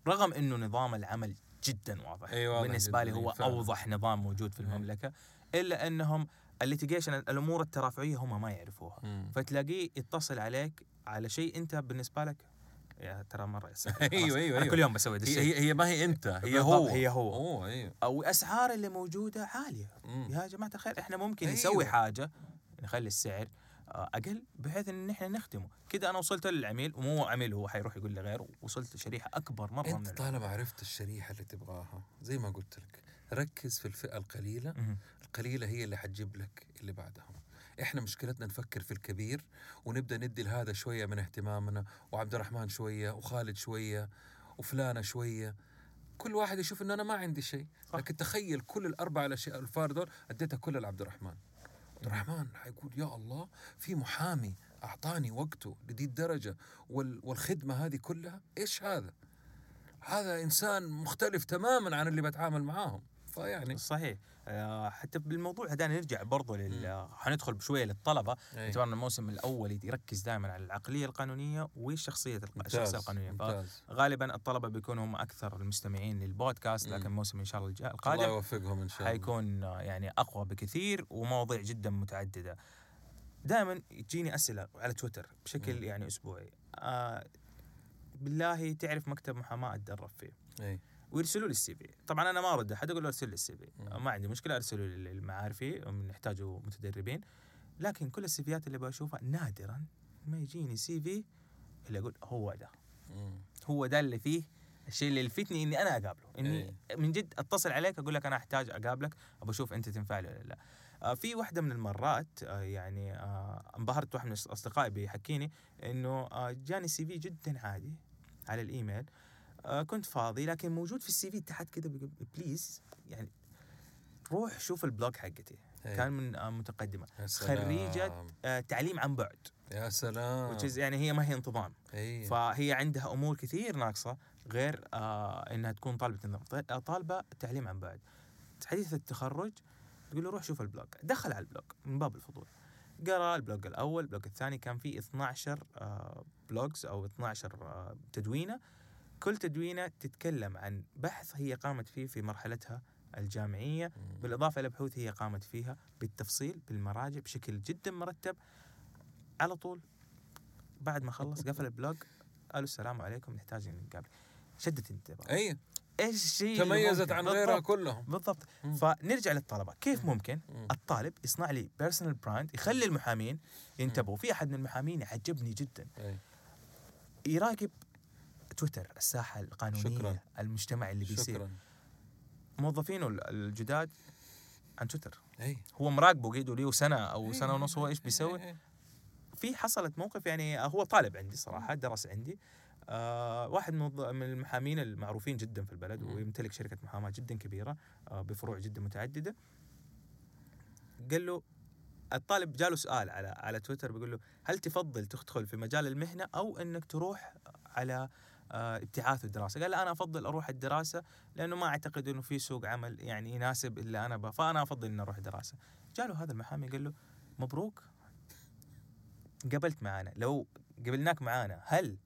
رغم إنه نظام العمل جدا واضح أي واضح بالنسبة لي هو فعلاً. أوضح نظام موجود في أي. المملكة إلا أنهم ال litigation الأمور الترافعية هم ما يعرفوها مم. فتلاقيه يتصل عليك على شيء أنت بالنسبة لك يا ترى مرة خلاص. أيوه أيوه أنا أيوه كل يوم بسوي ذا هي, الشيء هي, هي ما هي أنت هي هو هي هو. أوه أيوه أو اسعار اللي موجودة عالية مم. يا جماعة الخير إحنا ممكن أيوة. نسوي حاجة نخلي السعر أقل بحيث إن إحنا نخدمه كذا أنا وصلت للعميل ومو عميل هو حيروح يقول لغيره وصلت لشريحة أكبر مرة من انت العملاء. طالما عرفت الشريحة اللي تبغاها زي ما قلت لك ركز في الفئة القليلة. القليلة هي اللي حتجيب لك اللي بعدهم إحنا مشكلتنا نفكر في الكبير ونبدأ ندي لهذا شوية من اهتمامنا وعبد الرحمن شوية وخالد شوية وفلانة شوية كل واحد يشوف إنه أنا ما عندي شيء. لكن تخيل كل الأربع الأشياء الفار دول أديتها كلها لعبد الرحمن الرحمن حيقول يا الله في محامي أعطاني وقته لدي الدرجة وال والخدمة هذه كلها إيش هذا؟ هذا إنسان مختلف تماما عن اللي بتعامل معاهم. فيعني. صحيح. آه، حتى بالموضوع هذا نرجع برضو لل حندخل بشوية للطلبة. أي. باعتبار ان الموسم الأول يركز دائما على العقلية القانونية والشخصية الق- الشخصية القانونية. فغالبا الطلبة بيكونوا هم أكثر المستمعين للبودكاست لكن. الموسم إن شاء الله الجاي الله القادم يوفقهم إن شاء الله. حيكون آه، يعني أقوى بكثير ومواضيع جدا متعددة. دائما تجيني أسئلة على تويتر بشكل مم. يعني أسبوعي. آه بالله تعرف مكتب محاماة أتدرب فيه. اي ويرسلوا لي ال CV. طبعا أنا ما أرد أحد أقول له أرسل لي ال CV. ما عندي مشكلة ارسلوا لي المعارفي نحتاجوا متدربين. لكن كل ال CVات اللي بشوفها نادرا ما يجيني CV اللي أقول هو ده. هو ده اللي فيه الشيء اللي يلفتني إني أنا أقابله. إني إيه. من جد أتصل عليك أقول لك أنا أحتاج أقابلك أبى أشوف أنت تنفع لي ولا لا. آه، في واحدة من المرات آه، يعني آه، انبهرت واحد من أصدقائي بيحكيني إنه آه، جاني CV جدا عادي على الإيميل. آه، كنت فاضي لكن موجود في ال CV تحت بيقول please يعني روح شوف ال blog حقتي. إيه. كان من آه، متقدمة. يا سلام. خريجة آه، تعليم عن بعد. يا سلام. يعني هي ما هي انتظام. اي فهي عندها أمور كثير ناقصة غير آه إنها تكون طالبة ط- آه، طالبة تعليم عن بعد. حديث التخرج تقول له روح شوف ال blog دخل على ال blog من باب الفضول. قرأ ال blog الأول. ال blog الثاني كان فيه 12 آه blogs أو 12 آه تدوينة. كل تدوينة تتكلم عن بحث هي قامت فيه في مرحلتها الجامعية مم. بالإضافة إلى بحوث هي قامت فيها بالتفصيل بالمراجع بشكل جدا مرتب. على طول بعد ما خلص قفل ال blog قالوا السلام عليكم نحتاج نقابل شدت انتباه أي. إيش الشيء تميزت؟ عن غيرها كلهم. بالضبط. مم. فنرجع للطلبة. كيف ممكن؟ مم. الطالب يصنع لي personal brand يخلي المحامين ينتبهوا. في أحد من المحامين عجبني جدا. أي. يراقب تويتر الساحة القانونية شكراً. المجتمع اللي بيصير. شكرا. موظفينه ال- الجداد عن تويتر. إي. هو مراقبه قيدوا ليه سنه أو إيه، سنة ونص هو إيش بيسوي. في حصلت موقف يعني هو طالب عندي صراحة درس عندي. آه واحد من المحامين المعروفين جدا في البلد مم. ويمتلك شركة محاماة جدا كبيرة آه بفروع جدا متعددة. قال له الطالب جاله سؤال على على تويتر بيقول له هل تفضل تدخل في مجال المهنة أو إنك تروح على آه ابتعاث الدراسة قال لا أنا أفضل أروح الدراسة لأنه ما أعتقد إنه في سوق عمل يعني يناسب اللي أنا فأنا أفضل إني أروح دراسة جاله هذا المحامي قال له مبروك قبلت معانا لو قبلناك معانا هل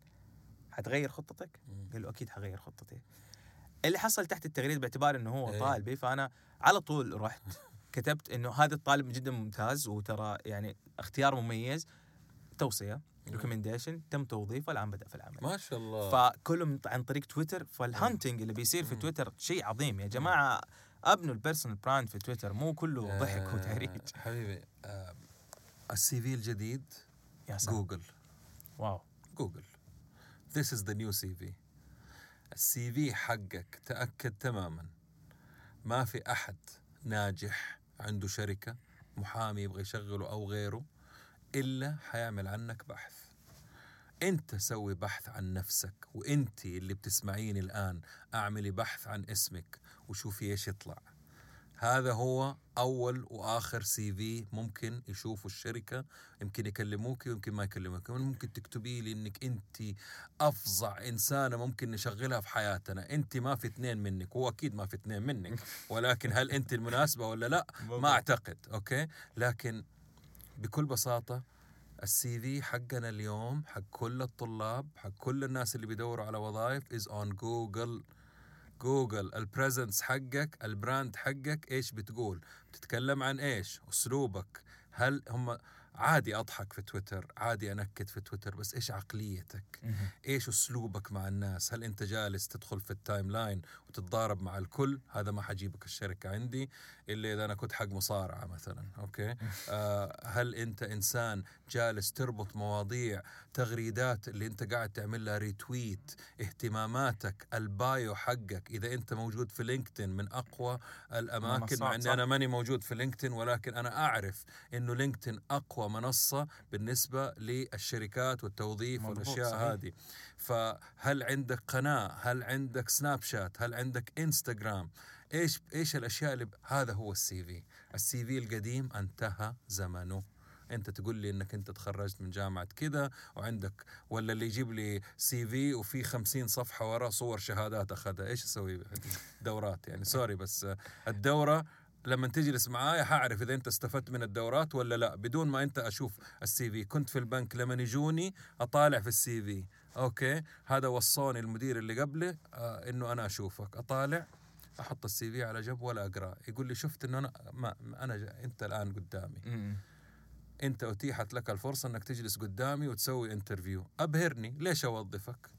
حتغير خطتك؟ قال له أكيد حغير خطتي. اللي حصل تحت التغريده باعتبار إنه هو إيه. طالبي فأنا على طول رحت كتبت إنه هذا الطالب جدا ممتاز وترى يعني اختيار مميز توصية recommendation تم توظيفه الان بدأ في العمل. ما شاء الله. فكله من عن طريق تويتر فال hunting اللي بيصير في. تويتر شيء عظيم يا جماعة. أبنوا ال personal brand في تويتر مو كله ضحك آه، وتهريج. حبيبي آه ال CV الجديد يا سلام. جوجل. واو. جوجل. This is the new CV ال CV حقك تأكد تماما. ما في أحد ناجح عنده شركة محامي يبغى يشغله أو غيره. إلا حيعمل عنك بحث. أنت سوي بحث عن نفسك وأنت اللي بتسمعيني الآن أعملي بحث عن اسمك وشوفي إيش يطلع. هذا هو أول وآخر CV ممكن يشوفوا الشركة. يمكن يكلموك ويمكن ما يكلموك ممكن تكتبي لي إنك أنت أفظع إنسانة ممكن نشغلها في حياتنا. أنت ما في اثنين منك هو أكيد ما في اثنين منك. ولكن هل أنت المناسبة ولا لا؟ ما أعتقد okay؟ لكن بكل بساطة ال CV حقنا اليوم حق كل الطلاب حق كل الناس اللي بيدوروا على وظائف is on جوجل جوجل ال presence حقك ال brand حقك إيش بتقول؟ بتتكلم عن إيش؟ أسلوبك. هل هم عادي أضحك في تويتر عادي انكد في تويتر بس إيش عقليتك؟ إيش أسلوبك مع الناس؟ هل أنت جالس تدخل في ال timeline وتتضارب مع الكل؟ هذا ما حجيبك الشركة عندي. إلا إذا أنا كنت حق مصارعة مثلا okay؟ آه هل أنت إنسان جالس تربط مواضيع تغريدات اللي أنت قاعد تعمل لها retweet اهتماماتك ال bio حقك إذا أنت موجود في لينكدين من أقوى الأماكن مع إني. أنا ماني موجود في لينكدين ولكن أنا أعرف إنه لينكدين أقوى منصة بالنسبة للشركات والتوظيف والأشياء صحيح. هذه. فهل عندك قناة؟ هل عندك سناب شات هل عندك انستغرام إيش إيش الأشياء اللي ب... هذا هو ال CV. ال CV القديم انتهى زمنه. أنت تقول لي إنك أنت تخرجت من جامعة كذا وعندك ولا اللي يجيب لي CV وفي خمسين صفحة وراه صور شهادات أخذها؟ إيش أسوي؟ دورات يعني. sorry بس الدورة لما تجلس معايا حاعرف إذا أنت استفدت من الدورات ولا لا. بدون ما أنت أشوف ال CV. كنت في البنك لما يجوني أطالع في ال CV. okay؟ هذا وصوني المدير اللي قبله آه إنه أنا أشوفك. أطالع أحط ال CV على جنب ولا أقرأ. يقول لي شفت إنه أنا ما أنا جا أنت الآن قدامي. مم. أنت أتيحت لك الفرصة إنك تجلس قدامي وتسوي interview أبهرني. ليش أوظفك؟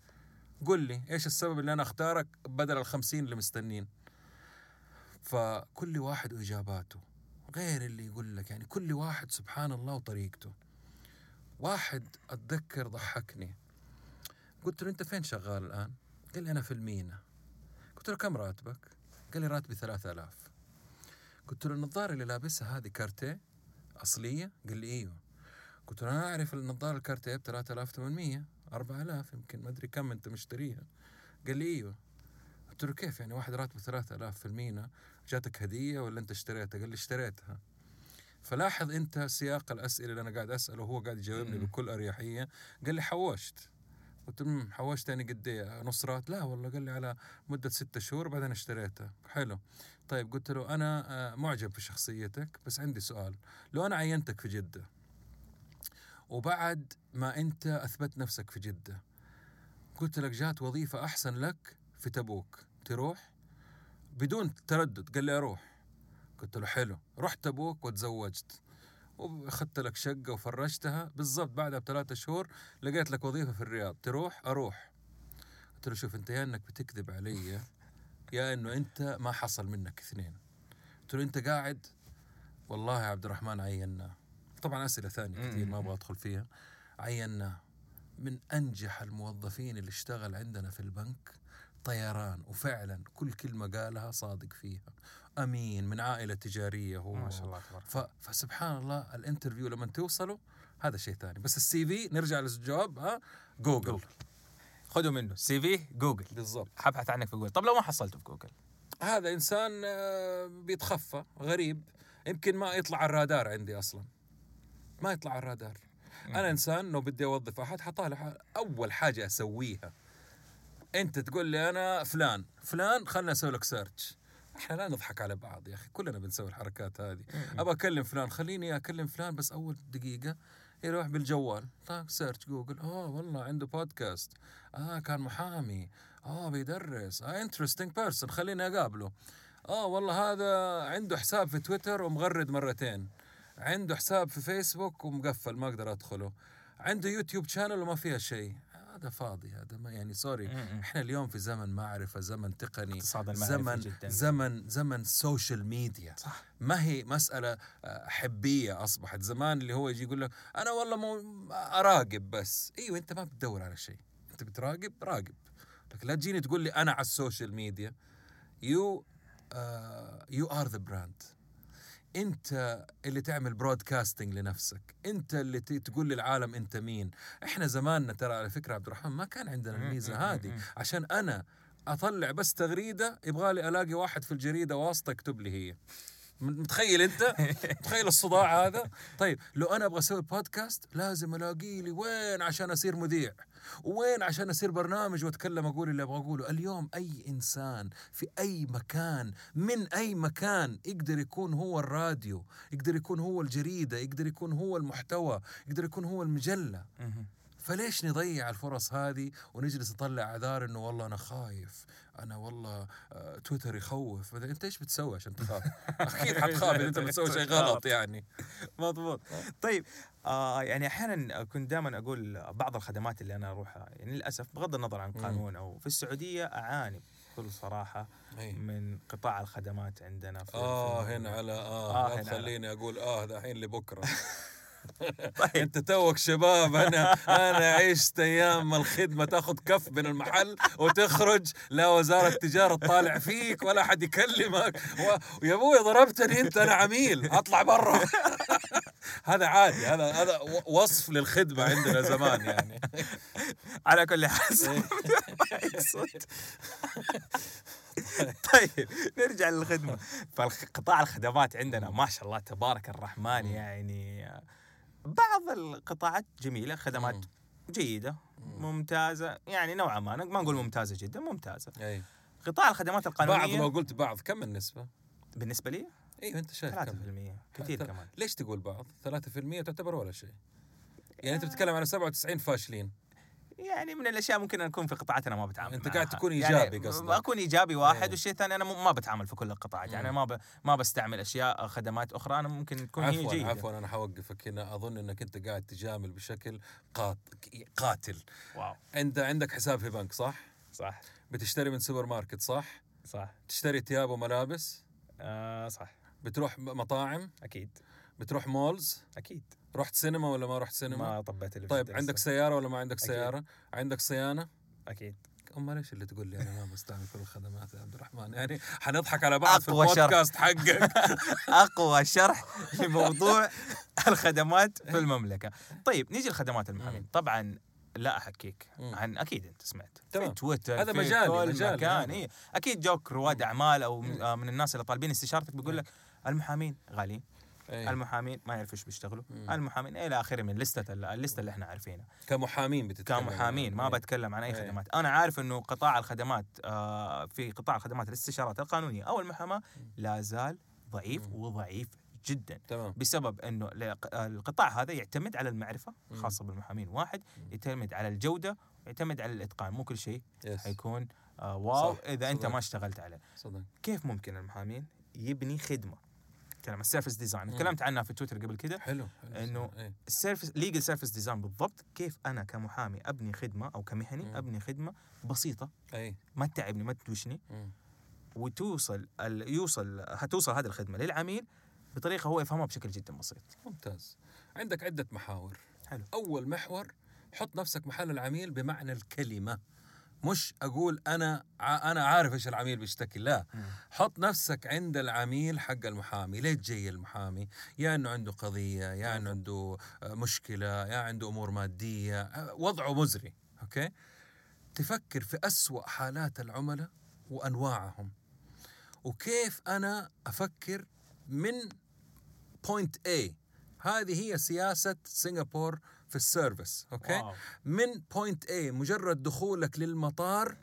قل لي إيش السبب اللي أنا أختارك بدل الخمسين اللي مستنين؟ فكل واحد وإجاباته. غير اللي يقول لك يعني كل واحد سبحان الله وطريقته. واحد أتذكر ضحكني. قلت له أنت فين شغال الآن؟ قال لي أنا في المينا. قلت له كم راتبك؟ قال لي راتبي ثلاثة آلاف. قلت له النظارة اللي لابسها هذه كارتيه أصلية؟ قال لي إيوه. قلت له أنا أعرف النظارة الكارتيه ب 3800 4000 يمكن ما أدري كم أنت مشتريها. قال لي إيوه. قلت له كيف يعني واحد راتبه 3000 في المينا جاتك هدية ولا أنت اشتريتها؟ قال لي اشتريتها. فلاحظ أنت سياق الأسئلة اللي أنا قاعد أسأله وهو قاعد يجاوبني. بكل أريحية. قال لي حوشت. قلت له "مم، حوشت يعني قد إيه؟ نص رات لا والله قال لي على مدة ستة شهور بعدين اشتريتها حلو. طيب قلت له أنا آه، معجب في شخصيتك بس عندي سؤال. لو أنا عينتك في جدة وبعد ما أنت أثبت نفسك في جدة قلت لك جات وظيفة أحسن لك في تبوك تروح؟ بدون تردد قال لي أروح. قلت له حلو رحت تبوك وتزوجت. واخذت لك شقة وفرشتها. بالضبط بعدها بثلاثة شهور لقيت لك وظيفة في الرياض تروح أروح. قلت له شوف أنت يا إنك بتكذب علي يا إنه أنت ما حصل منك اثنين. قلت له أنت قاعد؟ والله يا عبد الرحمن عيناه طبعا أسئلة ثانية كثير ما أبغى أدخل فيها. عيناه من أنجح الموظفين اللي اشتغل عندنا في البنك طيران وفعلا كل كلمة قالها صادق فيها. أمين من عائلة تجارية هو ما شاء الله تبارك. ف... فسبحان الله ال interview لما توصلوا هذا شيء ثاني. بس ال CV نرجع للجواب ها؟ جوجل جوجل. خذوا منه. CV جوجل بالضبط. حبحث عنك في جوجل طب لو ما حصلته في جوجل هذا إنسان آه، بيتخفى غريب. يمكن ما يطلع على الرادار عندي أصلا. ما يطلع على الرادار. أنا إنسان لو بدي أوظف أحد حطالع أول حاجة أسويها. أنت تقول لي أنا فلان. فلان خلنا أسوي لك search إحنا لا نضحك على بعض يا أخي كلنا بنسوي الحركات هذه. أبغى أكلم فلان خليني أكلم فلان بس أول دقيقة يروح بالجوال. طيب search جوجل. آه والله عنده بودكاست آه كان محامي. آه بيدرس. آه interesting person خليني أقابله. آه والله هذا عنده حساب في تويتر ومغرد مرتين. عنده حساب في فيسبوك ومقفل ما أقدر أدخله. عنده يوتيوب channel وما فيها شيء. هذا فاضي هذا ما يعني sorry. إحنا اليوم في زمن معرفة زمن تقني زمن جدا. زمن زمن social media صح. ما هي مسألة آه، حبية أصبحت. زمان اللي هو يجي يقول لك أنا والله مو أراقب بس. أيوة أنت ما بتدور على شيء. أنت بتراقب راقب. لكن لا تجيني تقول لي أنا على ال social media you you are the brand انت اللي تعمل برودكاستنج لنفسك. انت اللي تقول للعالم انت مين. إحنا زماننا ترى على فكرة عبد الرحمن ما كان عندنا الميزة هذه. عشان أنا أطلع بس تغريدة يبغالي ألاقي واحد في الجريدة واسطة يكتب لي هي. متخيل أنت؟ متخيل الصداع هذا؟ طيب لو أنا أبغى أسوي بودكاست لازم ألاقي لي وين عشان أصير مذيع؟ وين عشان أصير برنامج وأتكلم أقول اللي أبغى أقوله؟ اليوم أي إنسان في أي مكان من أي مكان يقدر يكون هو الراديو يقدر يكون هو الجريدة يقدر يكون هو المحتوى يقدر يكون هو المجلة. فليش نضيع الفرص هذه ونجلس نطلع اعذار إنه والله أنا خايف؟ أنا والله آه، تويتر يخوف. أنت إيش بتسوي عشان تخاف؟ أكيد حتخاف إذا أنت بتسوي شيء غلط يعني. مضبوط. طيب آه يعني أحيانا كنت دائما أقول بعض الخدمات اللي أنا أروحها يعني للأسف بغض النظر عن قانون أو في السعودية أعاني بكل صراحة من قطاع الخدمات عندنا في آه هنا على آه, آه، آه. خليني أقول آه دحين لبكرة. طيب. انت توك شباب أنا أنا عشت أيام الخدمة تاخذ كف من المحل وتخرج لا وزارة تجاره تطالع فيك ولا حد يكلمك. و... ويا أبوي ضربتني أنت أنا عميل أطلع برا. هذا عادي هذا هذا وصف للخدمة عندنا زمان يعني. على كل حال يقصد. طيب نرجع للخدمة. فقطاع الخدمات عندنا ما شاء الله تبارك الرحمن. يعني بعض القطاعات جميلة خدمات مم. جيدة مم. ممتازة يعني نوعا ما ما نقول ممتازة جدا ممتازة أي قطاع الخدمات بعض القانونيه لو قلت بعض كم النسبة؟ بالنسبة لي أيوه أنت شايف 3% كم كثير كمان ليش تقول بعض؟ 3% تعتبر ولا شيء يعني أنت بتتكلم على 97 فاشلين يعني من الأشياء ممكن اكون في قطاعاتنا ما بتعامل معها. قاعد تكون يعني إيجابي قصدك. أكون إيجابي واحد إيه. والشيء الثاني أنا ما بتعامل في كل القطاعات. يعني مم. ما ب... ما بستعمل أشياء خدمات أخرى أنا ممكن تكون هي عفوا جيدة. عفوا أنا حوقفك هنا. أظن إنك أنت قاعد تجامل بشكل قات... قاتل. واو. انت عندك حساب في بنك صح؟ صح. بتشتري من سوبر ماركت صح؟ صح. تشتري ثياب وملابس؟ آه صح. بتروح مطاعم؟ أكيد. بتروح مولز أكيد. رحت سينما ولا ما رحت سينما ما طبيت اللي طيب عندك لسه. سيارة ولا ما عندك أكيد. سيارة؟ عندك صيانة؟ أكيد. امال إيش اللي تقول لي أنا ما بستعمل كل الخدمات يا عبد الرحمن. يعني حنضحك على بعض في. البودكاست حقك. أقوى شرح لموضوع الخدمات في المملكة. طيب نيجي لخدمات المحامين. طبعا لا أحكيك. عن أكيد أنت سمعت. تمام. في تويتر هذا في مجالي- كل مجالي. مكان. إيه. أكيد جوك رواد أعمال أو من الناس اللي طالبين استشارتك بيقول لك المحامين غاليين. أي. المحامين ما يعرفوا إيش بيشتغلوا مم. المحامين إلى آخره من لسته اللسته اللي إحنا عارفينها كمحامين بتتكلم كمحامين ما إيه. بتكلم عن أي إيه. خدمات أنا عارف إنه قطاع الخدمات آه، في قطاع الخدمات الاستشارات القانونية أو المحاماة لا زال ضعيف مم. وضعيف جدا تمام بسبب إنه لق- القطاع هذا يعتمد على المعرفة. خاصة بالمحامين واحد. يعتمد على الجودة ويعتمد على الإتقان مو كل شيء yes حيكون آه واو صح، إذا أنت صدق. ما اشتغلت عليه صدق كيف ممكن المحامين يبني خدمة كلام ال service design. تكلمت عنها في تويتر قبل كده. حلو إيه. ال service legal service design بالضبط. كيف أنا كمحامي أبني خدمة أو كمهني مم. أبني خدمة بسيطة. أي. ما تتعبني ما تدوشني. وتوصل ال... يوصل هتوصل هذه الخدمة للعميل بطريقة هو يفهمها بشكل جدا بسيط. ممتاز. عندك عدة محاور. حلو. أول محور حط نفسك محل العميل بمعنى الكلمة. مش أقول أنا ع- أنا عارف إيش العميل بيشتكي لا. حط نفسك عند العميل حق المحامي. ليه جاي المحامي؟ يا إنه عنده قضية يا إنه عنده مشكلة يا عنده أمور مادية. وضعه مزري أوكي؟ تفكر في أسوأ حالات العملاء وأنواعهم. وكيف أنا أفكر من point A هذه هي سياسة سنغافور في ال service أوكي wow. من point A مجرد دخولك للمطار.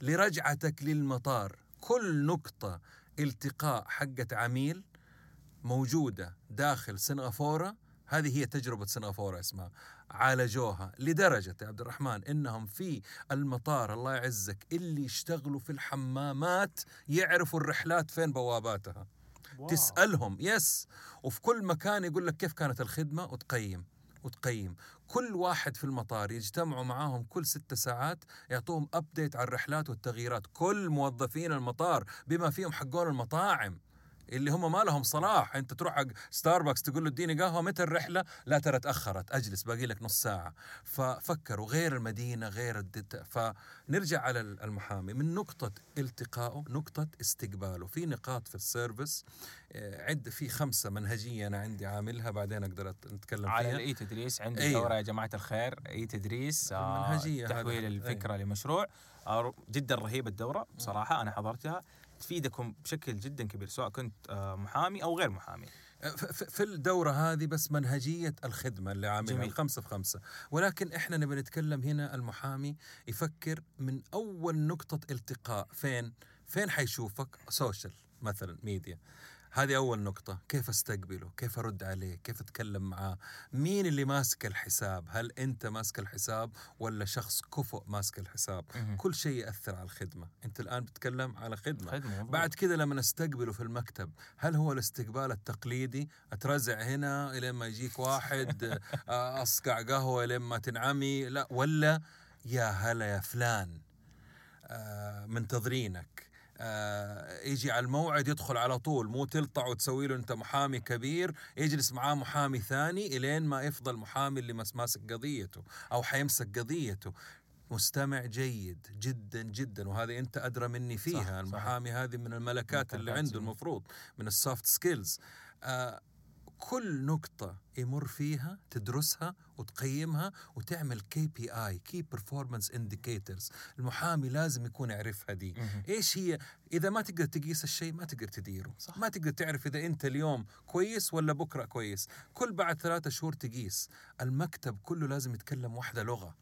لرجعتك للمطار كل نقطة التقاء حقة عميل موجودة داخل سنغافورة هذه هي تجربة سنغافورة اسمها عالجوها لدرجة يا عبد الرحمن إنهم في المطار الله يعزك اللي يشتغلوا في الحمامات يعرفوا الرحلات فين بواباتها wow. تسألهم yes وفي كل مكان يقول لك كيف كانت الخدمة وتقيم وتقيم. كل واحد في المطار يجتمعوا معاهم كل ستة ساعات يعطوهم update على الرحلات والتغييرات. كل موظفين المطار بما فيهم حقون المطاعم. اللي هم ما لهم صلاح. انت تروح حق ستاربكس تقول له اديني قهوة متى الرحلة؟ لا ترى تاخرت أجلس باقي لك نص ساعة. ففكروا غير المدينة غير ال dot فنرجع على المحامي. من نقطة التقائه نقطة استقباله. في نقاط في ال service. آه، عد في خمسة منهجية أنا عندي عاملها بعدين أقدر نتكلم على فيها. الإي تدريس. عندي أيوة. دورة يا جماعة الخير. إي تدريس آه، المنهجية هذا. تحويل الفكرة لمشروع. آه، جدا رهيبة الدورة بصراحة أنا حضرتها. تفيدكم بشكل جدا كبير سواء كنت آه، محامي أو غير محامي. ف- في الدورة هذه بس منهجية الخدمة اللي عاملها. الخمسة في خمسة. ولكن إحنا نبي نتكلم هنا المحامي يفكر من أول نقطة التقاء. فين؟ فين حيشوفك؟ social مثلا ميديا هذه أول نقطة. كيف أستقبله؟ كيف أرد عليه؟ كيف أتكلم معاه؟ مين اللي ماسك الحساب؟ هل أنت ماسك الحساب ولا شخص كفؤ ماسك الحساب. كل شيء يأثر على الخدمة. أنت الآن بتتكلم على خدمة. مضبوط. بعد كذا لما نستقبله في المكتب هل هو الاستقبال التقليدي؟ أترزع هنا الين ما يجيك واحد آه، أصقع قهوة لين ما تنعمي. لا ولا يا هلا يا فلان آه، منتظرينك. آه، يجي على الموعد يدخل على طول مو تلطع وتسوي له أنت محامي كبير يجلس معاه محامي ثاني إلين ما يفضل محامي اللي ماسك قضيته أو حيمسك قضيته مستمع جيد جدا جدا وهذه أنت أدرى مني صح، فيها صح. المحامي هذه من الملكات اللي عنده جميل. المفروض من ال soft skills آه كل نقطة يمر فيها تدرسها وتقيمها وتعمل KPI key performance indicators المحامي لازم يكون يعرفها دي. إيش هي؟ إذا ما تقدر تقيس الشيء ما تقدر تديره. صح. ما تقدر تعرف إذا أنت اليوم كويس ولا بكرة كويس. كل بعد ثلاثة شهور تقيس. المكتب كله لازم يتكلم واحدة لغة.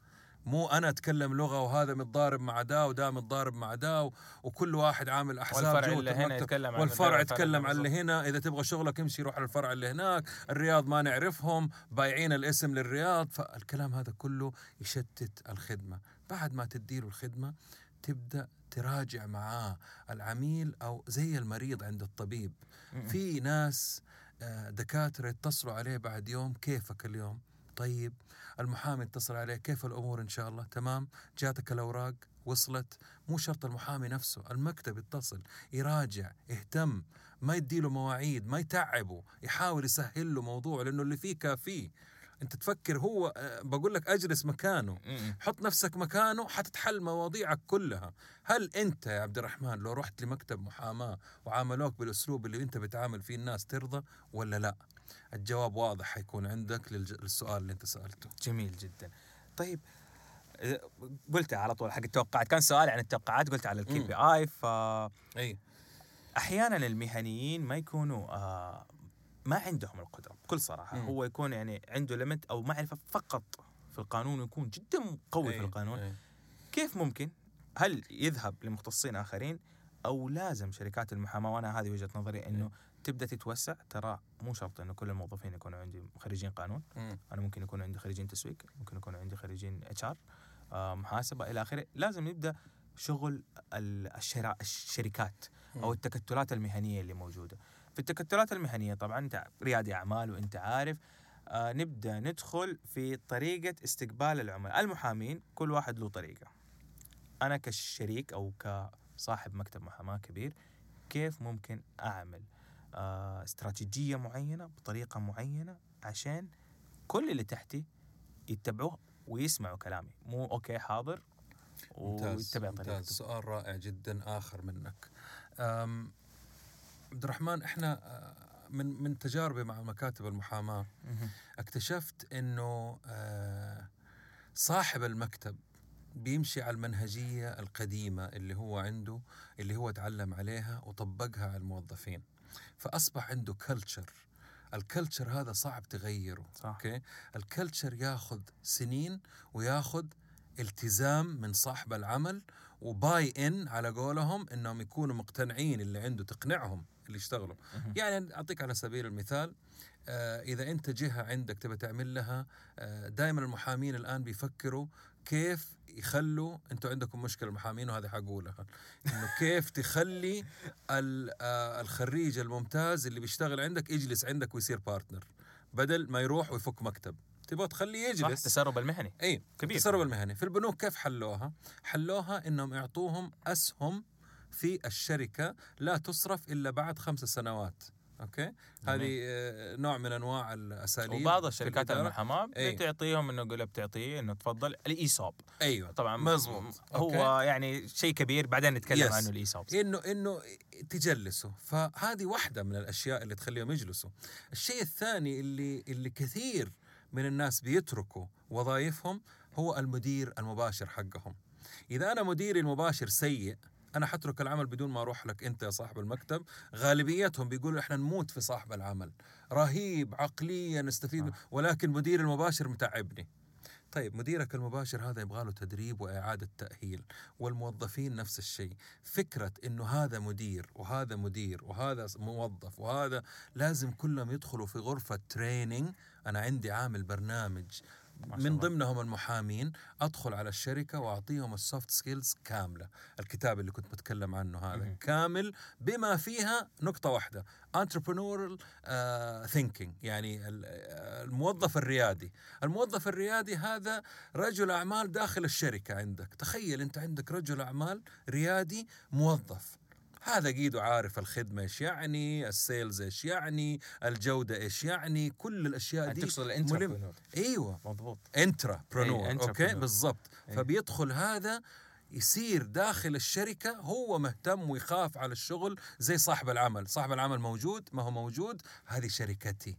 مو أنا أتكلم لغة وهذا متضارب مع دا ودا متضارب مع دا وكل واحد عامل احزاب والفرع اللي هنا. يتكلم عن والفرع يتكلم عن. اللي هنا. إذا تبغى شغلك امشي روح للفرع اللي هناك. الرياض ما نعرفهم. بايعين الاسم للرياض. فالكلام هذا كله يشتت الخدمة. بعد ما تديله الخدمة تبدأ تراجع معاه العميل أو زي المريض عند الطبيب. في ناس آه، دكاترة يتصلوا عليه بعد يوم. كيفك اليوم؟ طيب المحامي اتصل عليه كيف الأمور إن شاء الله؟ تمام؟ جاتك الأوراق وصلت. مو شرط المحامي نفسه المكتب يتصل يراجع يهتم ما يديله مواعيد ما يتعبه يحاول يسهل له موضوع لأنه اللي فيه كافيه. أنت تفكر هو آه، بقول لك أجلس مكانه. حط نفسك مكانه حتتحل مواضيعك كلها. هل أنت يا عبد الرحمن لو رحت لمكتب محاماة وعاملوك بالأسلوب اللي أنت بتعامل فيه الناس ترضى ولا لا؟ الجواب واضح حيكون عندك للسؤال اللي انت سألته. جميل جدا. طيب قلت على طول حق التوقعات كان سؤال عن التوقعات قلت على ال K. P I ف أي. أحيانا المهنيين ما يكونوا آه ما عندهم القدرة بكل صراحة. مم. هو يكون يعني عنده limit أو معرفة فقط في القانون ويكون جدا قوي في أي، القانون. أي. كيف ممكن؟ هل يذهب لمختصين آخرين أو لازم شركات المحاماة؟ وأنا هذه وجهة نظري إنه تبدأ تتوسع. ترى مو شرط إنه كل الموظفين يكونوا عندي خريجين قانون. مم. أنا ممكن يكون عندي خريجين تسويق ممكن يكون عندي خريجين HR محاسبة إلى آخره. لازم يبدأ شغل ال- الشرا الشركات أو. التكتلات المهنية اللي موجودة. في التكتلات المهنية طبعا أنت ريادي أعمال وأنت عارف آه نبدأ ندخل في طريقة استقبال العملاء. المحامين كل واحد له طريقة. أنا كشريك أو كصاحب مكتب محاماة كبير كيف ممكن أعمل؟ آه استراتيجية معينة بطريقة معينة عشان كل اللي تحتي يتبعوه ويسمعوا كلامي. مو أوكي حاضر؟ ويتبع ممتاز. طريقته سؤال رائع جدا آخر منك. عبد الرحمن إحنا آه، من من تجاربي مع مكاتب المحاماة. اكتشفت إنه آه، صاحب المكتب بيمشي على المنهجية القديمة اللي هو عنده اللي هو تعلم عليها وطبقها على الموظفين. فأصبح عنده culture ال culture هذا صعب تغيره صح. okay ال culture ياخذ سنين وياخذ التزام من صاحب العمل و buy in على قولهم إنهم يكونوا مقتنعين اللي عنده تقنعهم اللي يشتغلوا. يعني أعطيك على سبيل المثال آه، إذا أنت جهة عندك تبى تعمل لها دائما المحامين الآن بيفكروا كيف يخلوا أنتم عندكم مشكلة المحامين وهذه حقولها. إنه كيف تخلي آه، الخريج الممتاز اللي بيشتغل عندك يجلس عندك ويصير partner بدل ما يروح ويفك مكتب. تبغى تخليه صح يجلس. التسرب المهني. اي كبير. التسرب المهني. في البنوك كيف حلوها؟ حلوها إنهم يعطوهم أسهم في الشركة لا تصرف إلا بعد خمس سنوات. okay هذه آه، نوع من أنواع الأساليب وبعض الشركات. المحاماة إيه. بتعطيهم إنه يقول بتعطيه إنه تفضل الإيصاب أيوه طبعا مزبوط. هو يعني شيء كبير بعدين نتكلم Yes. عنه الإيصاب إنه إنه تجلسوا فهذه واحدة من الأشياء اللي تخليهم يجلسوا الشيء الثاني اللي اللي كثير من الناس بيتركوا وظائفهم هو المدير المباشر حقهم إذا أنا مديري المباشر سيء أنا حترك العمل بدون ما أروح لك أنت يا صاحب المكتب. غالبيتهم بيقولوا إحنا نموت في صاحب العمل. رهيب عقليا نستفيد آه. ولكن مدير المباشر متعبني. طيب مديرك المباشر هذا يبغى له تدريب وإعادة تأهيل والموظفين نفس الشيء. فكرة إنه هذا مدير وهذا مدير وهذا موظف وهذا لازم كلهم يدخلوا في غرفة training أنا عندي عامل برنامج من. ضمنهم المحامين أدخل على الشركة وأعطيهم ال soft skills كاملة الكتاب اللي كنت بتكلم عنه هذا مهم. كامل بما فيها نقطة واحدة entrepreneurial uh, thinking يعني ال- آه، الموظف الريادي الموظف الريادي هذا رجل أعمال داخل الشركة عندك تخيل أنت عندك رجل أعمال ريادي موظف هذا قيده عارف الخدمة إيش يعني ال sales إيش يعني الجودة إيش يعني كل الأشياء يعني دي تقصد ال entrepreneur إيوه. مضبوط. intrapreneur أي، okay؟ entrepreneur. بالضبط. أي. فبيدخل هذا يصير داخل الشركة هو مهتم ويخاف على الشغل زي صاحب العمل. صاحب العمل موجود ما هو موجود هذه شركتي.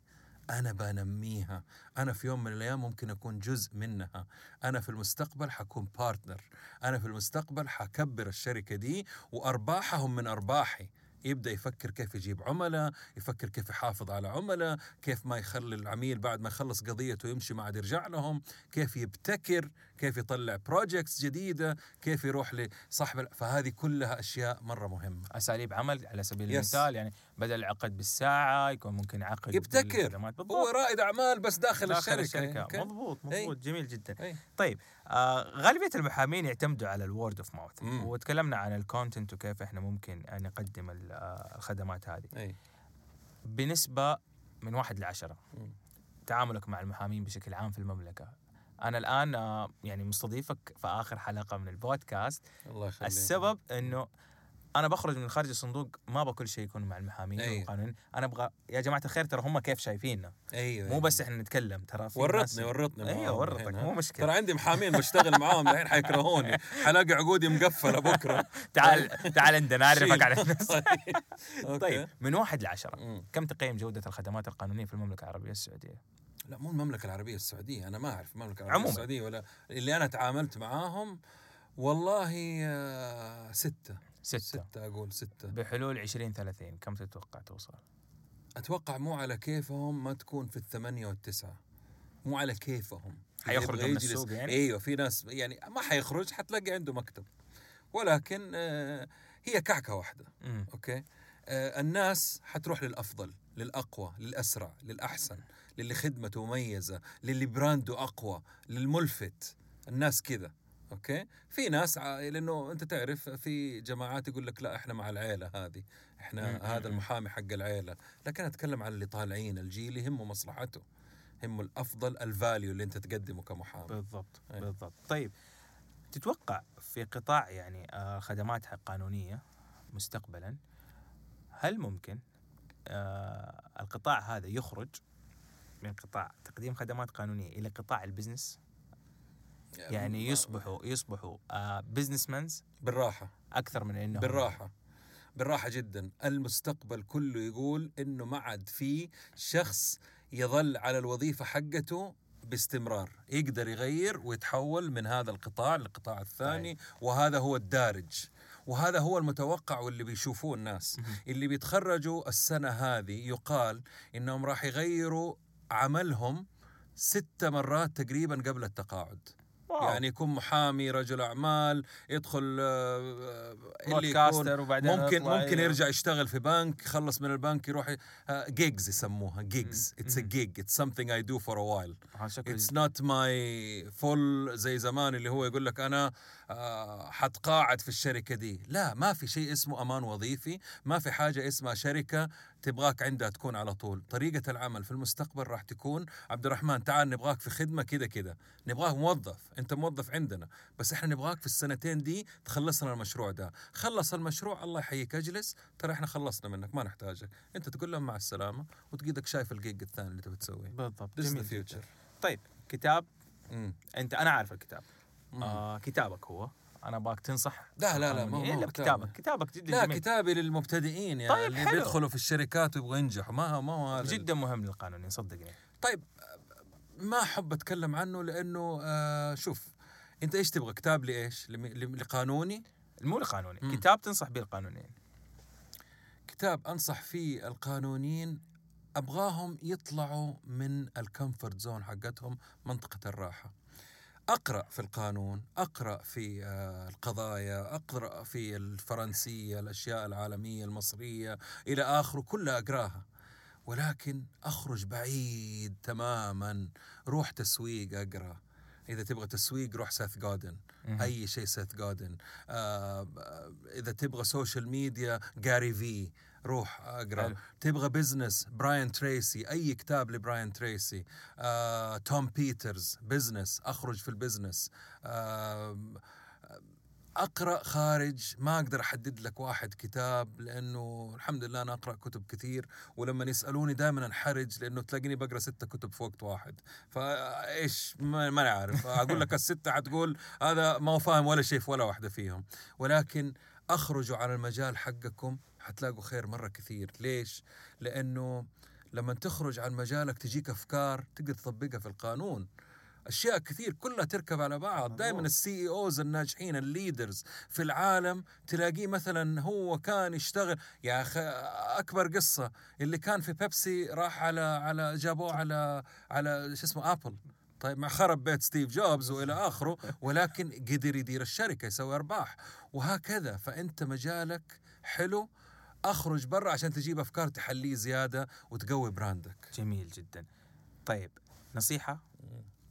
أنا بنميها. أنا في يوم من الأيام ممكن أكون جزء منها. أنا في المستقبل حكون partner أنا في المستقبل حكبر الشركة دي وأرباحهم من أرباحي. يبدأ يفكر كيف يجيب عملاء يفكر كيف يحافظ على عملاء كيف ما يخلي العميل بعد ما يخلص قضيته يمشي ما عاد يرجع لهم كيف يبتكر كيف يطلع projects جديدة كيف يروح لصاحب فهذه كلها أشياء مرة مهمة أساليب عمل على سبيل Yes. المثال يعني بدل العقد بالساعة يكون ممكن عقد يبتكر. هو رائد أعمال بس داخل, داخل الشركة, الشركة أوكي؟ مضبوط أي. مضبوط جميل جدا أي. طيب آه غالبية المحامين يعتمدوا على ال word of mouth. وتكلمنا عن ال content وكيف إحنا ممكن نقدم آه، الخدمات هذه أي بنسبة من واحد لعشرة مم. تعاملك مع المحامين بشكل عام في المملكة أنا الآن آه، يعني مستضيفك في آخر حلقة من البودكاست الله يخليك السبب إنه أنا بخرج من خارج الصندوق ما أبغى كل شيء يكون مع المحامين أيوة. والقانونيين أنا أبغى يا جماعة الخير ترى هم كيف شايفيننا أيوه مو بس إحنا نتكلم ترى في ورطني ناس- ورطني أيوه ورطك مو؟ مشكلة ترى عندي محامين بشتغل معاهم الحين حيكرهوني حلاقي عقودي مقفلة بكرة تعال تعال عندنا أعرفك شيل. على الناس أوكي. طيب من واحد لعشرة مم. كم تقيم جودة الخدمات القانونية في المملكة العربية السعودية؟ لا مو المملكة العربية السعودية أنا ما أعرف المملكة العربية عموماً. السعودية ولا اللي أنا تعاملت معاهم والله آه، ستة. ستة. ستة أقول ستة. بحلول 2030 كم تتوقع توصل؟ أتوقع مو على كيفهم ما تكون في الثمانية والتسعة. مو على كيفهم. يبغى من السوق يعني؟ أيوه في ناس يعني ما حيخرج حتلاقي عنده مكتب. ولكن آه، هي كعكة واحدة. مم. أوكي؟ آه الناس حتروح للأفضل للأقوى للأسرع للأحسن. للي خدمته مميزة للي brand ه أقوى للملفت. الناس كذا أوكي؟ في ناس ع... لأنه أنت تعرف في جماعات يقول لك لا إحنا مع العيلة هذه إحنا هذا. المحامي حق العيلة. لكن أتكلم عن اللي طالعين الجيل يهمه مصلحته يهمه الأفضل ال value اللي أنت تقدمه كمحامي. بالضبط أي. بالضبط. طيب تتوقع في قطاع يعني آه، خدمات القانونية مستقبلا هل ممكن آه، القطاع هذا يخرج من قطاع تقديم خدمات قانونية إلى قطاع ال business. يعني ما- يصبحوا يصبحوا business مانز بالراحة. أكثر من إنه بالراحة. بالراحة جدا. المستقبل كله يقول إنه ما عاد في شخص يظل على الوظيفة حقته باستمرار. يقدر يغير ويتحول من هذا القطاع للقطاع الثاني وهذا هو الدارج. وهذا هو المتوقع واللي بيشوفوه الناس. اللي بيتخرجوا السنة هذه يقال إنهم راح يغيروا عملهم ست مرات تقريبا قبل التقاعد واو. يعني يكون محامي رجل أعمال يدخل آه، اللي يكون وبعدين ممكن ممكن يرجع يشتغل في بنك يخلص من البنك يروح gigs يسموها gigs. it's a. gig it's something I do for a while هذا شكل it's not my full زي زمان اللي هو يقول لك أنا آه، حتقاعد في الشركة دي لا ما في شيء اسمه أمان وظيفي ما في حاجة اسمها شركة تبغاك عندها تكون على طول. طريقة العمل في المستقبل راح تكون عبد الرحمن تعال نبغاك في خدمة كذا كذا. نبغاك موظف أنت موظف عندنا. بس إحنا نبغاك في السنتين دي تخلص لنا المشروع ده. خلص المشروع الله يحييك اجلس. ترى إحنا خلصنا منك ما نحتاجك. أنت تقول لهم مع السلامة وتقيدك شايف الجيج الثاني اللي تبي تسويه. بالضبط This جميل future. طيب كتاب. مم. أنت أنا عارف الكتاب. مم. آه كتابك هو. أنا ابغاك تنصح لا، لا، لا، ما هو- قانونيين. ما هو لا كتاب. كتابك كتابك جدا لا جميل كتابي للمبتدئين يعني طيب، اللي حلو. بيدخلوا في الشركات ويبغوا ينجحوا ما ما هو هذا جدا مهم للقانونيين صدقني طيب ما أحب أتكلم عنه لأنه آه شوف أنت إيش تبغى كتاب لإيش؟ لقانوني مو القانوني مم. كتاب تنصح به القانونيين كتاب أنصح فيه القانونيين أبغاهم يطلعوا من الكمفورت زون حقتهم منطقة الراحة أقرأ في القانون أقرأ في آه، القضايا أقرأ في الفرنسية الأشياء العالمية المصرية إلى آخره كلها أقراها. ولكن أخرج بعيد تماما روح تسويق أقرأ. إذا تبغى تسويق روح سيث جودن. أي شيء سيث جودن. آه آه، إذا تبغى social media Gary Vee روح أقرأ. تبغى business براين تريسي أي كتاب لبراين تريسي آه، توم بيترز business أخرج في ال business آه، أقرأ خارج ما أقدر أحدد لك واحد كتاب لأنه الحمد لله أنا أقرأ كتب كثير ولما يسألوني دائما انحرج لأنه تلاقيني بقرأ ستة كتب في وقت واحد. فايش ما ما أنا عارف. أقول لك الستة حتقول هذا ما هو فاهم ولا شيء في ولا واحدة فيهم. ولكن أخرجوا على المجال حقكم حتلاقوا خير مرة كثير. ليش؟ لأنه لما تخرج عن مجالك تجيك أفكار تقدر تطبقها في القانون. أشياء كثير كلها تركب على بعض. دائما. ال CEOs الناجحين ال leaders في العالم تلاقيه مثلا هو كان يشتغل يا أخي أكبر قصة اللي كان في بيبسي راح على على جابوه على على شو اسمه ابل طيب مع خرب بيت ستيف جوبز وإلى آخره ولكن قدر يدير الشركة يسوي أرباح. وهكذا. فأنت مجالك حلو أخرج برا عشان تجيب أفكار تحليه زيادة وتقوي brand ك. جميل جدا. طيب نصيحة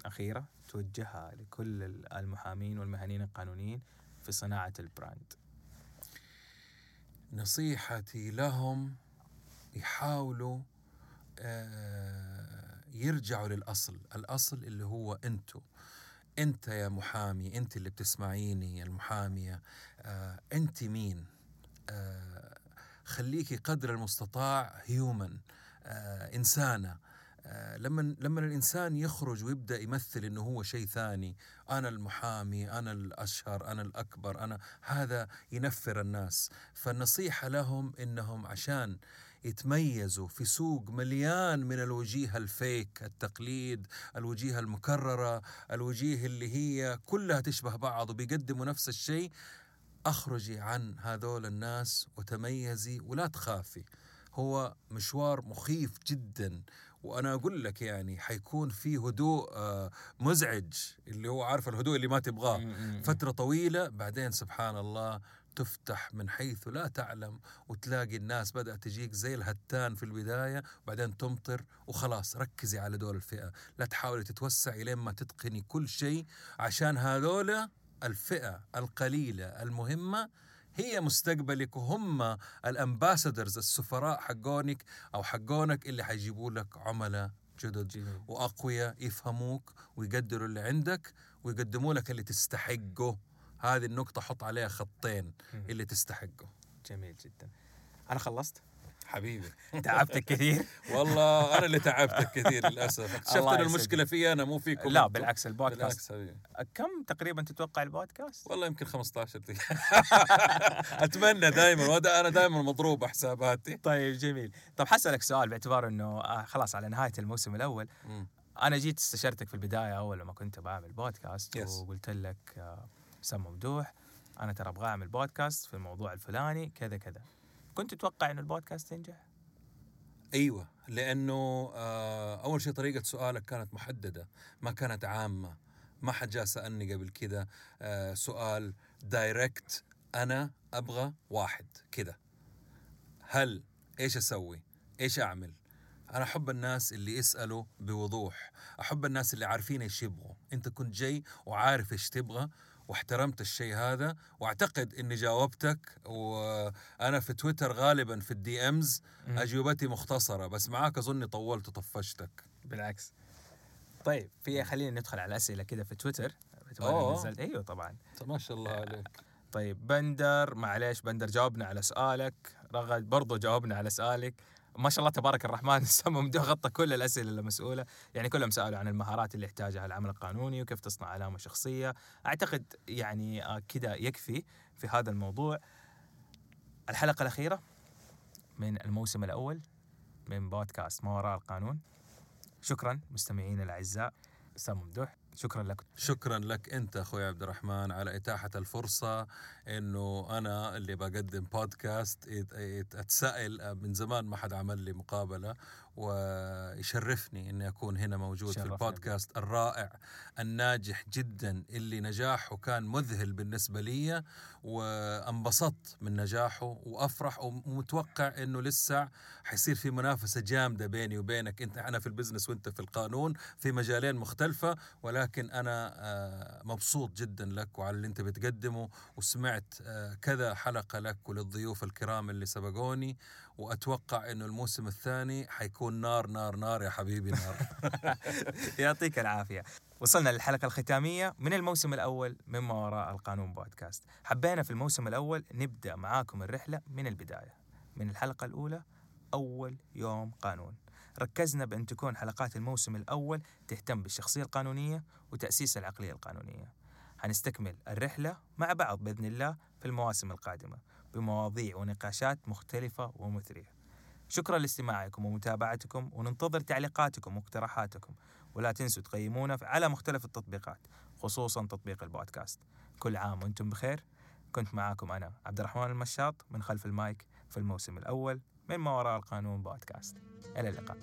أخيرة توجهها لكل المحامين والمهنيين القانونيين في صناعة البراند. نصيحتي لهم يحاولوا آه، يرجعوا للأصل. الأصل اللي هو أنتو أنت يا محامي أنت اللي بتسمعيني المحامية. آه أنت مين؟ آه خليكي قدر المستطاع هيومن آه إنسانة. آه لما لما الإنسان يخرج ويبدأ يمثل إنه هو شيء ثاني. أنا المحامي أنا الأشهر أنا الأكبر أنا هذا ينفر الناس. فالنصيحة لهم إنهم عشان يتميزوا في سوق مليان من الوجيه الفيك التقليد الوجيه المكررة الوجيه اللي هي كلها تشبه بعض وبيقدموا نفس الشيء. أخرجي عن هذول الناس وتميزي ولا تخافي. هو مشوار مخيف جدا. وأنا أقول لك يعني حيكون في هدوء آه، مزعج اللي هو عارف الهدوء اللي ما تبغاه. فترة طويلة بعدين سبحان الله تفتح من حيث لا تعلم وتلاقي الناس بدأت تجيك زي الهتان في البداية وبعدين تمطر وخلاص ركزي على دول الفئة. لا تحاولي تتوسع إلين ما تتقني كل شيء عشان هذولا الفئة القليلة المهمة هي مستقبلك وهم الامباسادرز السفراء حقونك أو حقونك اللي حيجيبوا لك عملاء جدد. وأقوياء يفهموك ويقدروا اللي عندك ويقدموا لك اللي تستحقه. هذه النقطة حط عليها خطين اللي تستحقه. جميل جدا. أنا خلصت؟ حبيبي. تعبتك كثير؟ والله أنا اللي تعبتك كثير للأسف. اكتشفت ان المشكلة في أنا مو فيكم لا بالعكس البودكاست. بالعكس كم تقريبا تتوقع البودكاست؟ والله يمكن 15 دقيقة. أتمنى دائما أنا دائما مضروب حساباتي. طيب جميل. طب حسألك سؤال باعتبار إنه آه خلاص على نهاية الموسم الأول. م. أنا جيت استشرتك في البداية أول لما كنت بعمل بودكاست yes. وقلت لك آه سم ممدوح أنا ترى أبغى أعمل بودكاست في الموضوع الفلاني كذا كذا. كنت تتوقع إنه البودكاست ينجح؟ أيوه لأنه آه أول شيء طريقة سؤالك كانت محددة ما كانت عامة. ما حد جاء سألني قبل كذا آه سؤال direct أنا أبغى واحد كذا. هل إيش أسوي؟ إيش أعمل؟ أنا أحب الناس اللي يسألوا بوضوح. أحب الناس اللي عارفين إيش يبغوا. أنت كنت جاي وعارف إيش تبغى واحترمت الشيء هذا وأعتقد إني جاوبتك وأنا في تويتر غالبا في ال DMs أجوبتي مختصرة بس معاك أظني طولت وطفشتك. بالعكس. طيب في خلينا ندخل على الاسئله كده في تويتر. نزلت أيوه طبعا. ما شاء الله عليك. طيب بندر معليش بندر جاوبنا على سؤالك. رغد برضو جاوبنا على سؤالك. ما شاء الله تبارك الرحمن سمو ممدوح غطى كل الأسئلة المسؤولة يعني كلهم سألوا عن المهارات اللي يحتاجها العمل القانوني وكيف تصنع علامة شخصية. أعتقد يعني آه، كذا يكفي في هذا الموضوع. الحلقة الأخيرة من الموسم الأول من بودكاست ما وراء القانون. شكرا مستمعينا الأعزاء سامو ممدوح شكرا لك. شكرا لك أنت أخوي عبد الرحمن على إتاحة الفرصة إنه أنا اللي بقدم بودكاست اتسائل من زمان ما حد عمل لي مقابلة ويشرفني إني أكون هنا موجود في البودكاست بي. الرائع الناجح جدا اللي نجاحه كان مذهل بالنسبة لي وانبسطت من نجاحه وأفرح ومتوقع إنه لسه حيصير في منافسة جامدة بيني وبينك أنت أنا في البزنس وأنت في القانون في مجالين مختلفة ولكن أنا آه، مبسوط جدا لك وعلى اللي أنت بتقدمه وسمعت آه، كذا حلقة لك وللضيوف الكرام اللي سبقوني وأتوقع إنه الموسم الثاني حيكون نار نار نار يا حبيبي نار. يعطيك العافية. وصلنا للحلقة الختامية من الموسم الأول مما وراء القانون بودكاست. حبينا في الموسم الأول نبدأ معاكم الرحلة من البداية. من الحلقة الأولى أول يوم قانون. ركزنا بأن تكون حلقات الموسم الأول تهتم بالشخصية القانونية وتأسيس العقلية القانونية. حنستكمل الرحلة مع بعض بإذن الله في المواسم القادمة. بمواضيع ونقاشات مختلفة ومثرية. شكرا لاستماعكم ومتابعتكم وننتظر تعليقاتكم واقتراحاتكم. ولا تنسوا تقيمونا على مختلف التطبيقات خصوصا تطبيق البودكاست. كل عام وأنتم بخير. كنت معاكم أنا عبد الرحمن المشاط من خلف المايك في الموسم الأول من ما وراء القانون بودكاست. إلى اللقاء.